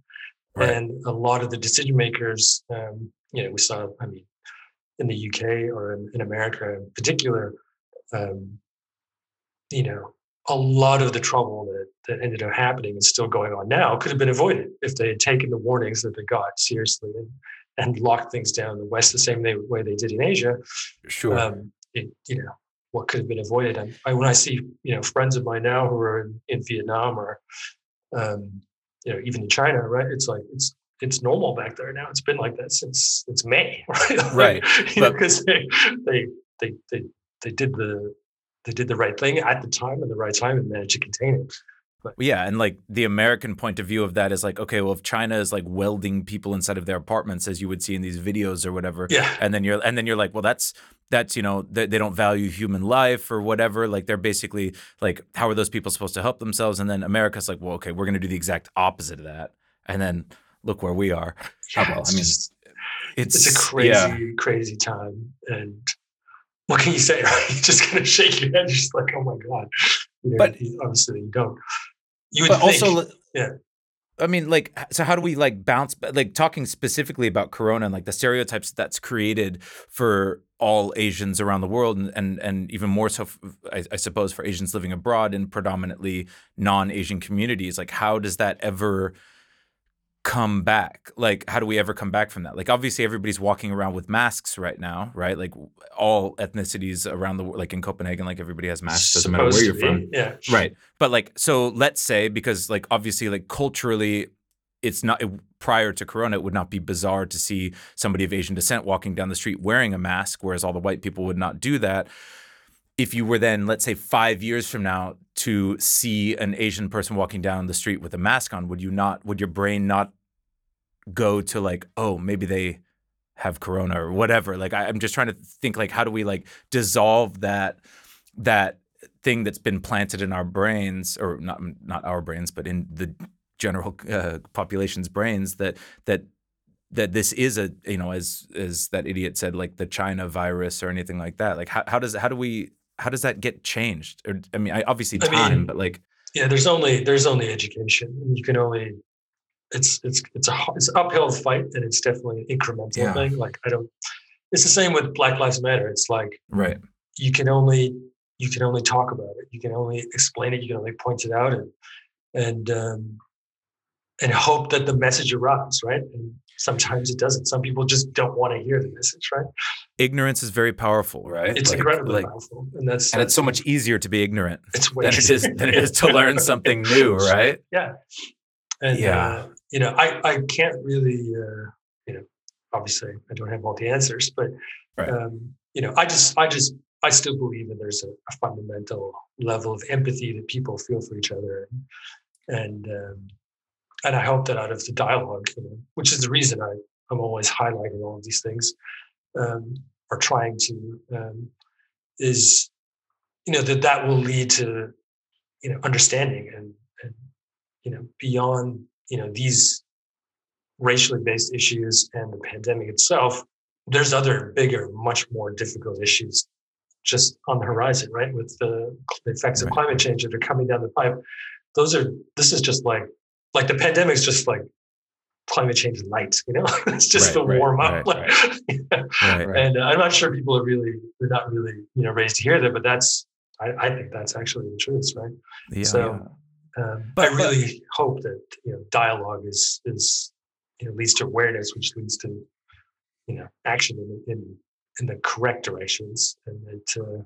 [SPEAKER 2] right. and a lot of the decision makers, um, you know, we saw. I mean, in the UK or in, in America in particular, um, you know, a lot of the trouble that, that ended up happening and still going on now could have been avoided if they had taken the warnings that they got seriously and, and locked things down in the West the same way they did in Asia.
[SPEAKER 1] Sure. Um,
[SPEAKER 2] it, you know, what could have been avoided. And I, when I see you know friends of mine now who are in, in Vietnam or um, you know even in China, right? It's like it's it's normal back there now. It's been like that since it's May, (laughs) right?
[SPEAKER 1] Right. (laughs)
[SPEAKER 2] Because they, they they they they did the they did the right thing at the time and the right time and managed to contain it.
[SPEAKER 1] But, yeah, and like the American point of view of that is like, okay, well, if China is like welding people inside of their apartments, as you would see in these videos or whatever,
[SPEAKER 2] yeah,
[SPEAKER 1] and then you're and then you're like, well, that's that's you know they, they don't value human life or whatever. Like they're basically like, how are those people supposed to help themselves? And then America's like, well, okay, we're going to do the exact opposite of that, and then look where we are.
[SPEAKER 2] Yeah, oh, well, I mean, just, it's, it's a crazy, yeah. crazy time, and what can you say? (laughs) Right? You're just gonna shake your head, just like, oh my god. You know,
[SPEAKER 1] But-
[SPEAKER 2] obviously you don't. You would
[SPEAKER 1] but
[SPEAKER 2] think,
[SPEAKER 1] also
[SPEAKER 2] yeah.
[SPEAKER 1] I mean like so how do we like bounce like talking specifically about corona and like the stereotypes that's created for all asians around the world and and, and even more so I, I suppose for asians living abroad in predominantly non-asian communities like how does that ever come back? Like how do we ever come back from that? Like obviously everybody's walking around with masks right now right? Like all ethnicities around the world like in copenhagen like everybody has masks doesn't matter where you're
[SPEAKER 2] to
[SPEAKER 1] from
[SPEAKER 2] Yeah.
[SPEAKER 1] right. But like so let's say because like obviously like culturally it's not it, prior to corona it would not be bizarre to see somebody of asian descent walking down the street wearing a mask whereas all the white people would not do that. If you were then let's say 5 years from now to see an asian person walking down the street with a mask on would you not would your brain not go to like oh maybe they have corona or whatever like I, i'm just trying to think like how do we like dissolve that that thing that's been planted in our brains or not not our brains but in the general uh, population's brains that that that this is a you know as as that idiot said like the china virus or anything like that like how, how does how do we how does that get changed or i mean I, obviously
[SPEAKER 2] I
[SPEAKER 1] time
[SPEAKER 2] mean,
[SPEAKER 1] but like
[SPEAKER 2] Yeah, there's only there's only education. You can only it's it's it's a it's an uphill fight, and it's definitely an incremental
[SPEAKER 1] Yeah.
[SPEAKER 2] thing. Like I don't. It's the same with Black Lives Matter. It's like
[SPEAKER 1] right
[SPEAKER 2] you can only you can only talk about it. You can only explain it. You can only point it out and and um, and hope that the message arrives, right? And sometimes it doesn't. Some people just don't want to hear the message, right?
[SPEAKER 1] ignorance is very powerful right
[SPEAKER 2] It's
[SPEAKER 1] Like-
[SPEAKER 2] incredibly
[SPEAKER 1] like,
[SPEAKER 2] powerful, and that's
[SPEAKER 1] and it's so much easier to be ignorant
[SPEAKER 2] it's way
[SPEAKER 1] than it is than it is to learn something new (laughs) right
[SPEAKER 2] yeah and
[SPEAKER 1] Yeah.
[SPEAKER 2] uh, you know i i can't really uh, you know obviously i don't have all the answers but
[SPEAKER 1] Right.
[SPEAKER 2] um, you know i just i just i still believe that there's a, a fundamental level of empathy that people feel for each other and um, and i hope that out of the dialogue you know which is the reason i i'm always highlighting all of these things um, or trying to um, is you know that that will lead to you know understanding and and you know beyond you know these racially based issues and the pandemic itself there's other bigger much more difficult issues just on the horizon right? With the, the effects of climate change that are coming down the pipe. Those are this is just like like the pandemic's just like climate change light you know? (laughs) It's just
[SPEAKER 1] Right,
[SPEAKER 2] to
[SPEAKER 1] right,
[SPEAKER 2] warm up.
[SPEAKER 1] right,
[SPEAKER 2] like, (laughs)
[SPEAKER 1] right.
[SPEAKER 3] Right.
[SPEAKER 2] and uh, i'm not sure people are really they're not really you know raised to hear that but that's i, I think that's actually the truth right?
[SPEAKER 1] Yeah,
[SPEAKER 2] So, um,
[SPEAKER 1] But-
[SPEAKER 2] I really hope that you know dialogue is is you know leads to awareness, which leads to you know action in in, in the correct directions, and that uh,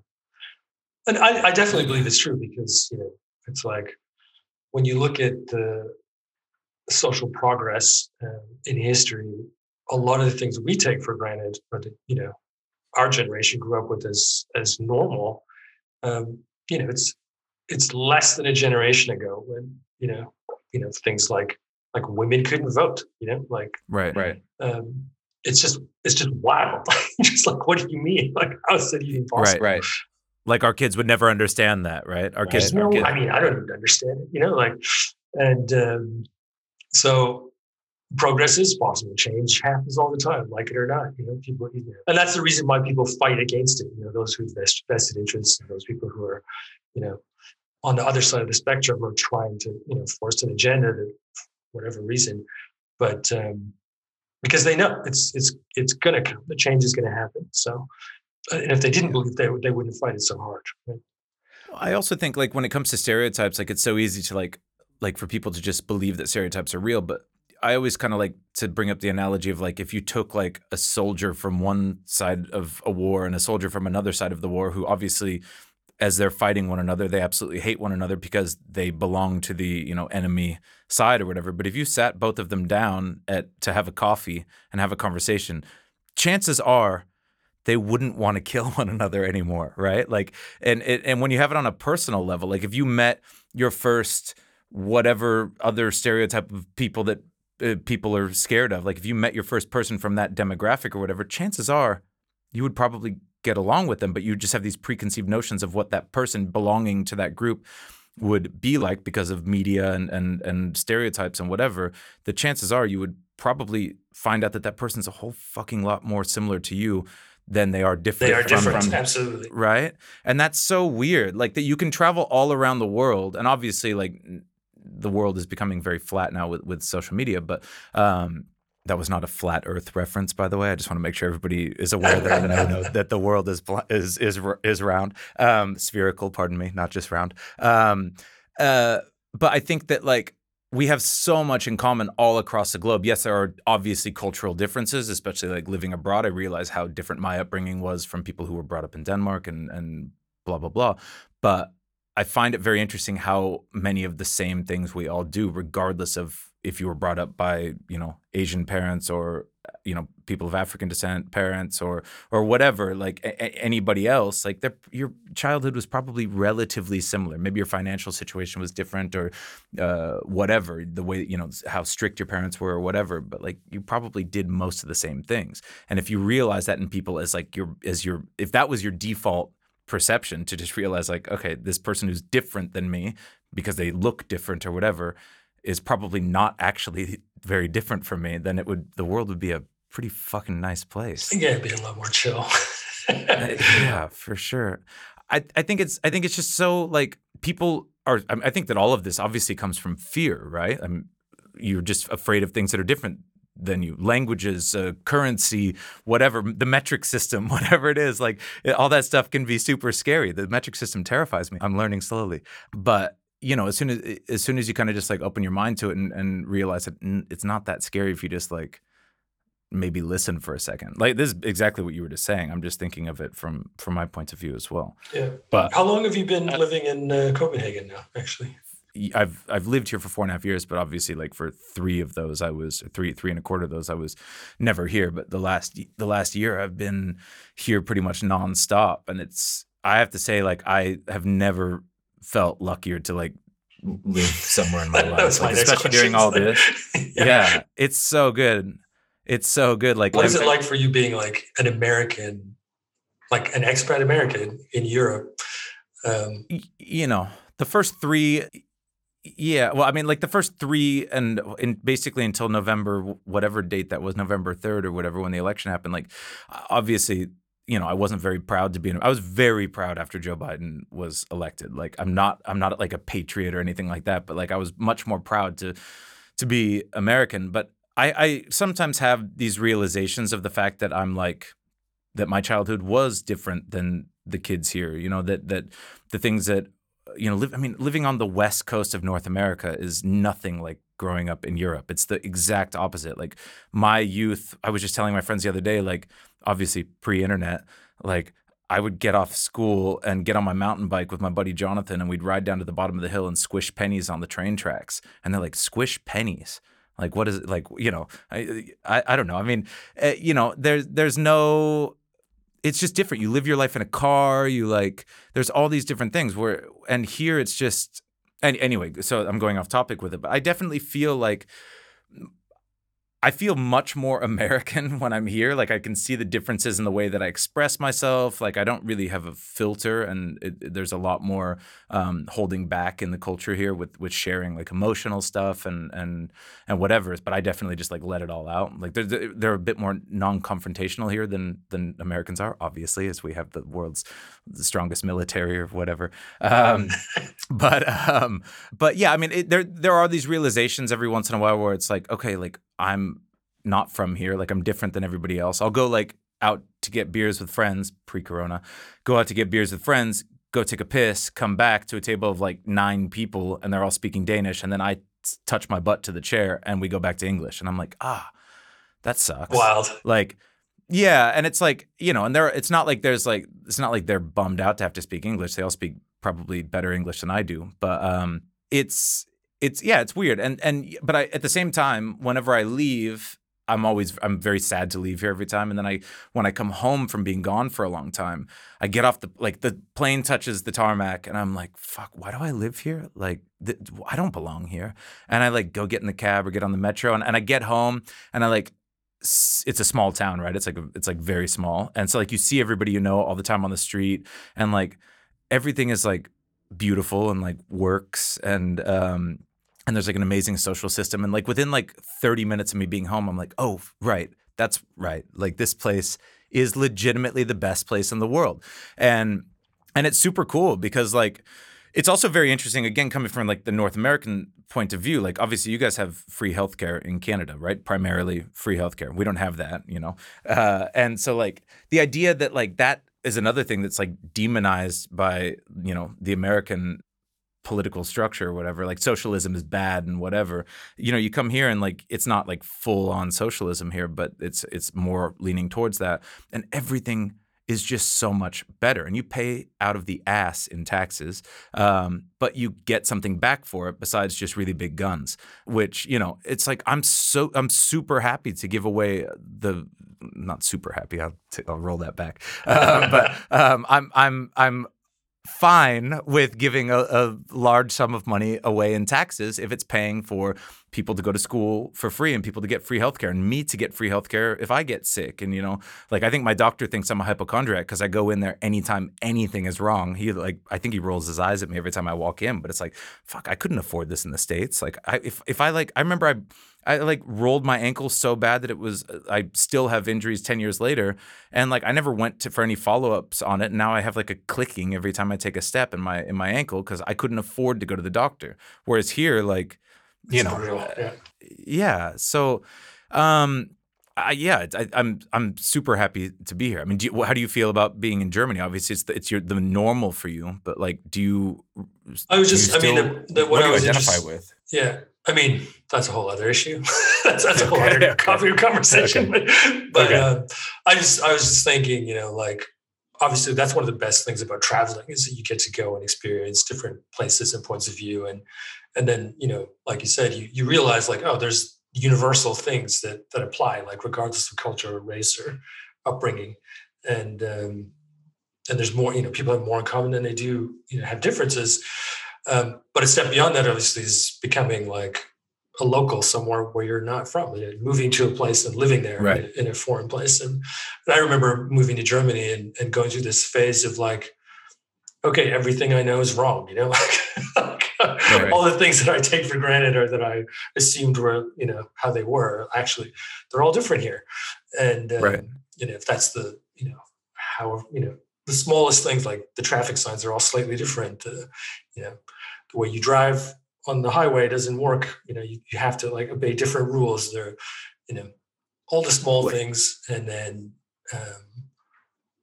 [SPEAKER 2] and I, I definitely believe it's true because you know it's like when you look at the social progress um, in history, a lot of the things we take for granted, or that you know our generation grew up with as as normal, um, you know it's it's less than a generation ago when you know you know things like like women couldn't vote you know like
[SPEAKER 1] right
[SPEAKER 3] Right.
[SPEAKER 2] um it's just it's just wild (laughs) just like what do you mean like how is that even possible
[SPEAKER 1] Right.
[SPEAKER 3] Right.
[SPEAKER 1] like our kids would never understand that right our kids
[SPEAKER 2] no
[SPEAKER 1] our kids
[SPEAKER 2] i mean i don't even understand it you know like and um so progress is possible change happens all the time like it or not you know people you know, and that's the reason why people fight against it you know those who vest vested interests and those people who are you know on the other side of the spectrum are trying to you know force an agenda that whatever reason but um because they know it's it's it's gonna come the change is gonna happen so uh, and if they didn't believe they, they wouldn't fight it so hard right?
[SPEAKER 1] I also think like when it comes to stereotypes, like it's so easy to like like for people to just believe that stereotypes are real. But I always kind of like to bring up the analogy of like if you took like a soldier from one side of a war and a soldier from another side of the war, who obviously as they're fighting one another, they absolutely hate one another because they belong to the you know enemy side or whatever. But if you sat both of them down at to have a coffee and have a conversation, chances are they wouldn't want to (laughs) kill one another anymore, right? Like, and and when you have it on a personal level, like if you met your first whatever other stereotype of people that uh, people are scared of, like if you met your first person from that demographic or whatever, chances are you would probably get along with them, but you just have these preconceived notions of what that person belonging to that group would be like because of media and and and stereotypes and whatever. The chances are you would probably find out that that person's a whole fucking lot more similar to you than they are different.
[SPEAKER 2] They are
[SPEAKER 1] from-
[SPEAKER 2] different,
[SPEAKER 1] from-
[SPEAKER 2] absolutely.
[SPEAKER 1] right and that's so weird like that you can travel all around the world and obviously like the world is becoming very flat now with, with social media but um that was not a flat earth reference by the way i just want to make sure everybody is aware that, that, I know (laughs) that the world is is is is round um spherical pardon me not just round um uh but i think that like we have so much in common all across the globe. Yes, there are obviously cultural differences, especially like living abroad. I realize how different my upbringing was from people who were brought up in Denmark and and blah blah blah. But I find it very interesting how many of the same things we all do, regardless of if you were brought up by you know Asian parents or you know people of African descent parents or or whatever, like a- anybody else. Like your childhood was probably relatively similar. Maybe your financial situation was different or uh, whatever the way you know how strict your parents were or whatever. But like you probably did most of the same things. And if you realize that in people as like your as your if that was your default perception to just realize like okay this person who's different than me because they look different or whatever is probably not actually very different from me then it would the world would be a pretty fucking nice place.
[SPEAKER 2] Yeah, it'd be a lot more chill.
[SPEAKER 1] Uh, yeah for sure. I i think it's i think it's just so like people are I, I think that all of this obviously comes from fear right? I'm you're just afraid of things that are different than you. Languages uh, currency whatever the metric system (laughs) whatever it is like it- all that stuff can be super scary. The metric system terrifies me. I'm learning slowly. But you know as soon as as soon as you kind of just like open your mind to it and, and realize that it's not that scary if you just like maybe listen for a second. Like this is exactly what you were just saying. I'm just thinking of it from from my point of view as well.
[SPEAKER 2] Yeah.
[SPEAKER 1] but
[SPEAKER 2] How long have you been living in uh, Copenhagen now, actually?
[SPEAKER 1] I've I've lived here for four and a half years, but obviously, like for three of those, I was three three and a quarter of those, I was never here. But the last the last year, I've been here pretty much nonstop, and it's I have to say, like I have never felt luckier to like live somewhere in my (laughs) life, like, especially during all this. (laughs) yeah. it's so good. It's so good. Like,
[SPEAKER 2] What is it like for you being like an American, like an expat American in Europe? Um,
[SPEAKER 1] you know the first three yeah well i mean like the first three and in basically until november whatever date that was november 3rd or whatever when the election happened like obviously you know i wasn't very proud to be in i was very proud after joe biden was elected. Like i'm not i'm not like a patriot or anything like that but like i was much more proud to to be american. But i i sometimes have these realizations of the fact that i'm like that my childhood was different than the kids here you know that that the things that you know live, i mean living on the west coast of north america is nothing like growing up in europe it's the exact opposite like my youth i was just telling my friends the other day like obviously pre-internet like I would get off school and get on my mountain bike with my buddy Jonathan, and we'd ride down to the bottom of the hill and squish pennies on the train tracks. And they're like, "Squish pennies? Like, what is it? Like, you know, I, I, I don't know. I mean, uh, you know, there's, there's no, it's just different. You live your life in a car. You like, there's all these different things. Where, and here it's just, and anyway. So I'm going off topic with it, but I definitely feel like I feel much more (laughs) American when I'm here. Like I can see the differences in the way that I express myself. Like I don't really have a filter, and it, there's a lot more um, holding back in the culture here with with sharing like emotional stuff and and and whatever. But I definitely just like let it all out. Like they're they're a bit more non-confrontational here than than Americans are, obviously, as we have the world's the strongest military or whatever. Um, (laughs) but um, but yeah, I mean, it, there there are these realizations every once in a while where it's like, okay, like I'm not from here. Like I'm different than everybody else. I'll go like out to get beers with friends pre-corona. Go out to get beers with friends. Go take a piss. Come back to a table of like nine people, and they're all speaking Danish. And then I t- touch my butt to the chair, and we go back to English. And I'm like, ah, that sucks.
[SPEAKER 2] Wild.
[SPEAKER 1] Like, yeah, and it's like you know, and there, it's not like there's like it's not like they're bummed out to have to speak English. They all speak probably better English than I do, but um, it's it's yeah, it's weird. And and but I at the same time, whenever I leave, I'm always I'm very sad to leave here every time. And then I when I come home from being gone for a long time, I get off the like the plane touches the tarmac, and I'm like, fuck, why do I live here? Like th- I don't belong here. And I like go get in the cab or get on the metro, and, and I get home, and I like it's a small town, right? It's like it's like very small, and so like you see everybody you know all the time on the street, and like everything is like beautiful and like works, and um, and there's like an amazing social system, and like within like 30 minutes of me being home, I'm like, oh right, that's right. Like this place is legitimately the best place in the world. And and it's super cool because like it's also very interesting again coming from like the North American point of view like obviously you guys have free healthcare in Canada right? Primarily free healthcare. We don't have that you know? Uh, and so like the idea that like that is another thing that's like demonized by you know the American political structure or whatever like socialism is bad and whatever. You know you come here and like it's not like full on socialism here but it's it's more leaning towards that. And everything is just so much better. And you pay out of the ass in taxes, um, but you get something back for it besides just really big guns. Which you know, it's like I'm so I'm super happy to give away the not super happy. I'll, t- I'll roll that back, (laughs) uh, but um, I'm I'm I'm fine with giving a, a, large sum of money away in taxes if it's paying for people to go to school for free and people to get free healthcare and me to get free healthcare if I get sick. And you know, like I think my doctor thinks I'm a hypochondriac because I go in there anytime anything is wrong. He like I think he rolls his eyes at me every time I walk in, but it's like, fuck, I couldn't afford this in the States. Like I if if I like I remember I I like rolled my ankle so bad that it was I still have injuries 10 years later and like I never went to for any follow-ups on it and now I have like a clicking every time I take a step in my in my ankle cuz I couldn't afford to go to the doctor whereas here like you it's know yeah. yeah. so um I, yeah, I, am I'm, I'm super happy to be here. I mean, do you, how do you feel about being in Germany? Obviously, it's the, it's your the normal for you, but like, do you?
[SPEAKER 2] I was just, still, I mean, the, the, what, what I was
[SPEAKER 1] identify with.
[SPEAKER 2] Yeah, I mean, that's a whole other issue. (laughs) that's, that's a whole other okay. conversation. Okay. (laughs) But, okay. uh, I just, I was just thinking, you know, like obviously that's one of the best things about traveling is that you get to go and experience different places and points of view, and and then you know, like you said, you you realize like, oh, there's universal things that that apply, like regardless of culture or race or upbringing, and um, and there's more. You know, people have more in common than they do. You know, have differences um, but a step beyond that, obviously, is becoming like a local somewhere where you're not from, moving to a place and living there
[SPEAKER 1] right.
[SPEAKER 2] in, in, a foreign place. And, and, I remember moving to Germany and, and, going through this phase of like, okay, everything I know is wrong, you know, (laughs) like, right. all the things that I take for granted or that I assumed were, you know, how they were actually, they're all different here. And, um, right. you know, if that's the, you know, how, you know, the smallest things like the traffic signs are all slightly different. Uh, you know, the way you drive on the highway doesn't work. You know, you, you have to like obey different rules. There, you know, all the small things, and then um,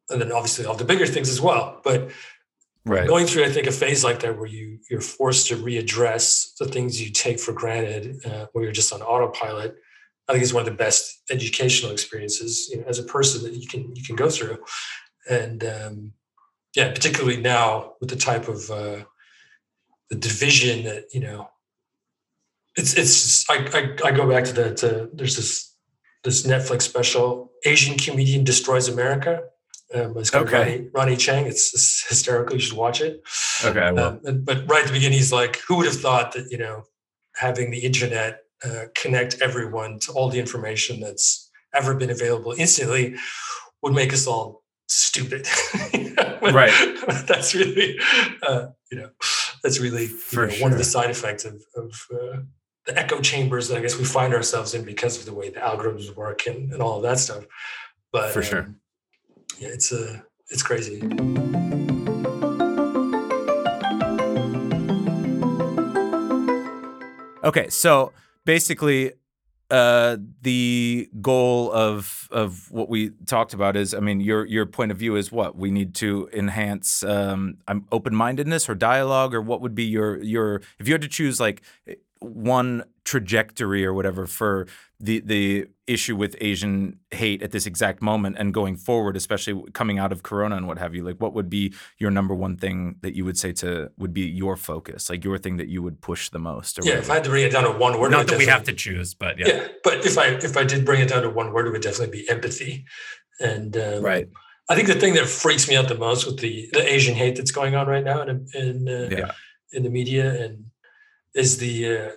[SPEAKER 2] and then obviously all the bigger things as well. But
[SPEAKER 1] right.
[SPEAKER 2] going through, I think, a phase like that where you you're forced to readdress the things you take for granted, uh, where you're just on autopilot. I think is one of the best educational experiences you know, as a person that you can you can go through and um, yeah, particularly now with the type of uh, the division that you know, it's it's I I, I go back to the to, there's this this Netflix special Asian comedian destroys America. Um, it's called okay. Ronny, Ronny Chieng. It's, it's, (laughs) hysterical. You should watch it.
[SPEAKER 1] Okay. Um,
[SPEAKER 2] but right at the beginning, he's like, "Who would have thought that you know, having the internet uh, connect everyone to all the information that's ever been available instantly would make us all stupid. (laughs)
[SPEAKER 1] right. (laughs)
[SPEAKER 2] That's really, uh, you know, that's really know, sure. one of the side effects of, of uh, the echo chambers that I guess we find ourselves in because of the way the algorithms work and, and all of that stuff. But
[SPEAKER 1] for um, sure,
[SPEAKER 2] yeah, it's a uh, it's crazy.
[SPEAKER 1] Okay, so basically uh, the goal of of what we talked about is, I mean, your your point of view is what? We need to enhance um, open mindedness or dialogue, or what would be your your if you had to choose like one trajectory or whatever for the the issue with Asian hate at this exact moment and going forward, especially coming out of Corona and what have you? Like, what would be your number one thing that you would say to would be your focus, like your thing that you would push the most?
[SPEAKER 2] yeah, whatever? if I had to bring it down to one word,
[SPEAKER 1] not that we have to choose, but yeah.
[SPEAKER 2] yeah. But if I if I did bring it down to one word, it would definitely be empathy. And um,
[SPEAKER 1] right.
[SPEAKER 2] I think the thing that freaks me out the most with the the Asian hate that's going on right now in in uh, yeah. in the media and is the uh,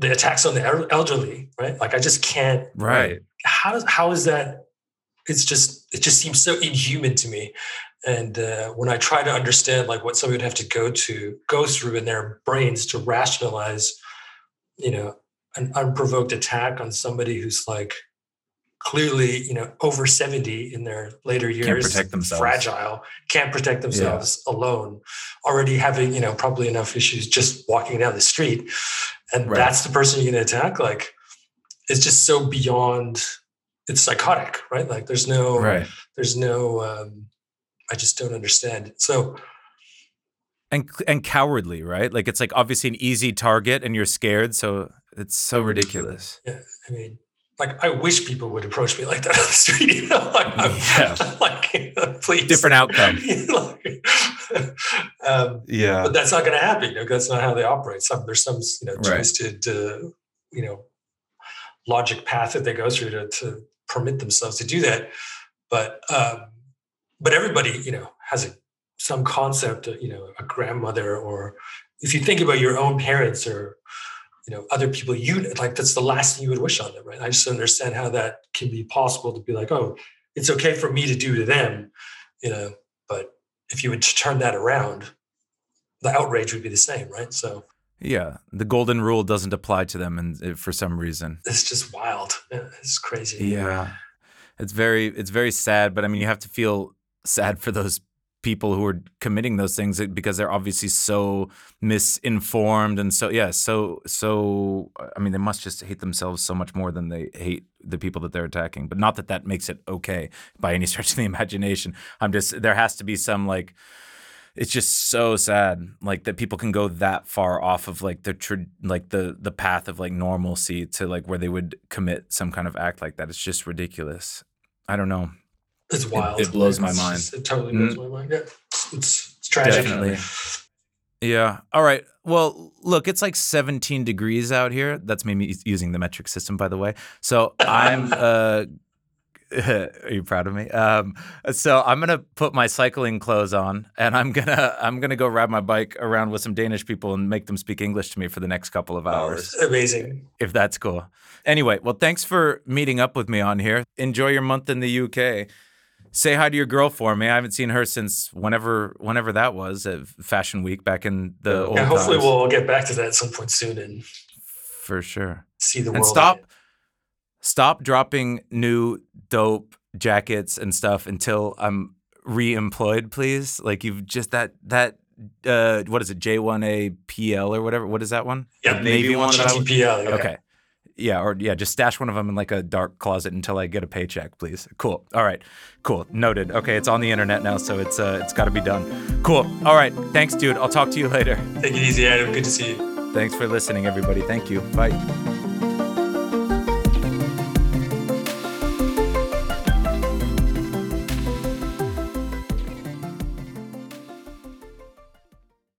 [SPEAKER 2] the attacks on the elderly, right? Like I just can't.
[SPEAKER 1] Right.
[SPEAKER 2] How does how is that? It's just it just seems so inhuman to me. And uh, when I try to understand like what somebody would have to go to go through in their brains to rationalize, you know, an unprovoked attack on somebody who's like clearly, you know, over 70 in their later years,
[SPEAKER 1] Can't protect themselves.
[SPEAKER 2] fragile, can't protect themselves alone, already having, you know, probably enough issues just walking down the street. And
[SPEAKER 1] Right.
[SPEAKER 2] that's the person you're going to attack. Like, it's just so beyond, it's psychotic, right? Like, there's no,
[SPEAKER 1] Right.
[SPEAKER 2] there's no, um, I just don't understand. So,
[SPEAKER 1] And and cowardly, right? Like it's like obviously an easy target and you're scared, so it's so ridiculous.
[SPEAKER 2] Yeah, I mean, like I wish people would approach me like that on the street. You know, (laughs) like,
[SPEAKER 1] Yeah. (laughs)
[SPEAKER 2] like please,
[SPEAKER 1] Different outcome. (laughs)
[SPEAKER 2] Like, um,
[SPEAKER 1] Yeah.
[SPEAKER 2] but that's not going to happen. You know, that's not how they operate. Some there's some you know
[SPEAKER 1] Right.
[SPEAKER 2] twisted, uh, you know, logic path that they go through to to permit themselves to do that. But um, but everybody, you know, has a some concept. Of, you know, a grandmother, or if you think about your own parents, or you know, other people, you like that's the last thing you would wish on them, right? I just understand how that can be possible to be like, oh, it's okay for me to do to them, you know. But if you would turn that around, the outrage would be the same, right? So
[SPEAKER 1] Yeah. The golden rule doesn't apply to them and for some reason.
[SPEAKER 2] it's just wild. It's crazy.
[SPEAKER 1] Yeah. It's very it's very sad, but I mean you have to feel sad for those people who are committing those things because they're obviously so misinformed and so yeah, so so I mean they must just hate themselves so much more than they hate the people that they're attacking. But not that that makes it okay by any (laughs) stretch of the imagination. I'm just there has to be some like it's just so sad like that people can go that far off of like the tr- like the the path of like normalcy to like where they would commit some kind of act like that it's just ridiculous i don't know
[SPEAKER 2] It's wild.
[SPEAKER 1] it blows my
[SPEAKER 2] It's
[SPEAKER 1] mind.
[SPEAKER 2] just- it totally blows my mind. Yeah. It's, it's tragic.
[SPEAKER 1] Definitely. yeah all right well look it's like 17 degrees out here that's me using the metric system by the way so i'm (laughs) uh (laughs) are you proud of me? Um, so I'm gonna put my cycling clothes on, and I'm gonna I'm gonna go ride my bike around with some Danish people and make them speak English to me for the next couple of
[SPEAKER 2] Oh,
[SPEAKER 1] hours.
[SPEAKER 2] it's amazing.
[SPEAKER 1] if that's cool. Anyway, well, thanks for meeting up with me on here. Enjoy your month in the UK. Say hi to your girl for me. I haven't seen her since whenever whenever that was at Fashion Week back in the old
[SPEAKER 2] Yeah, hopefully
[SPEAKER 1] times.
[SPEAKER 2] we'll get back to that at some point soon and
[SPEAKER 1] for sure.
[SPEAKER 2] see the
[SPEAKER 1] And
[SPEAKER 2] world.
[SPEAKER 1] stop
[SPEAKER 2] again.
[SPEAKER 1] stop dropping new dope jackets and stuff until I'm re-employed, please. Like you've just that that uh what is it J1A PL or whatever? What is that one?
[SPEAKER 2] Yeah, maybe one
[SPEAKER 1] was-
[SPEAKER 2] GTPL. Yeah.
[SPEAKER 1] Okay. Yeah, or yeah, just stash one of them in like a dark closet until I get a paycheck, please. Cool. All right. Cool. Noted. Okay, it's on the internet now, so it's uh it's got to be done. Cool. All right. Thanks, dude. I'll talk to you later.
[SPEAKER 2] Take it easy, Adam. Good to see you.
[SPEAKER 1] Thanks for listening, everybody. Thank you. Bye.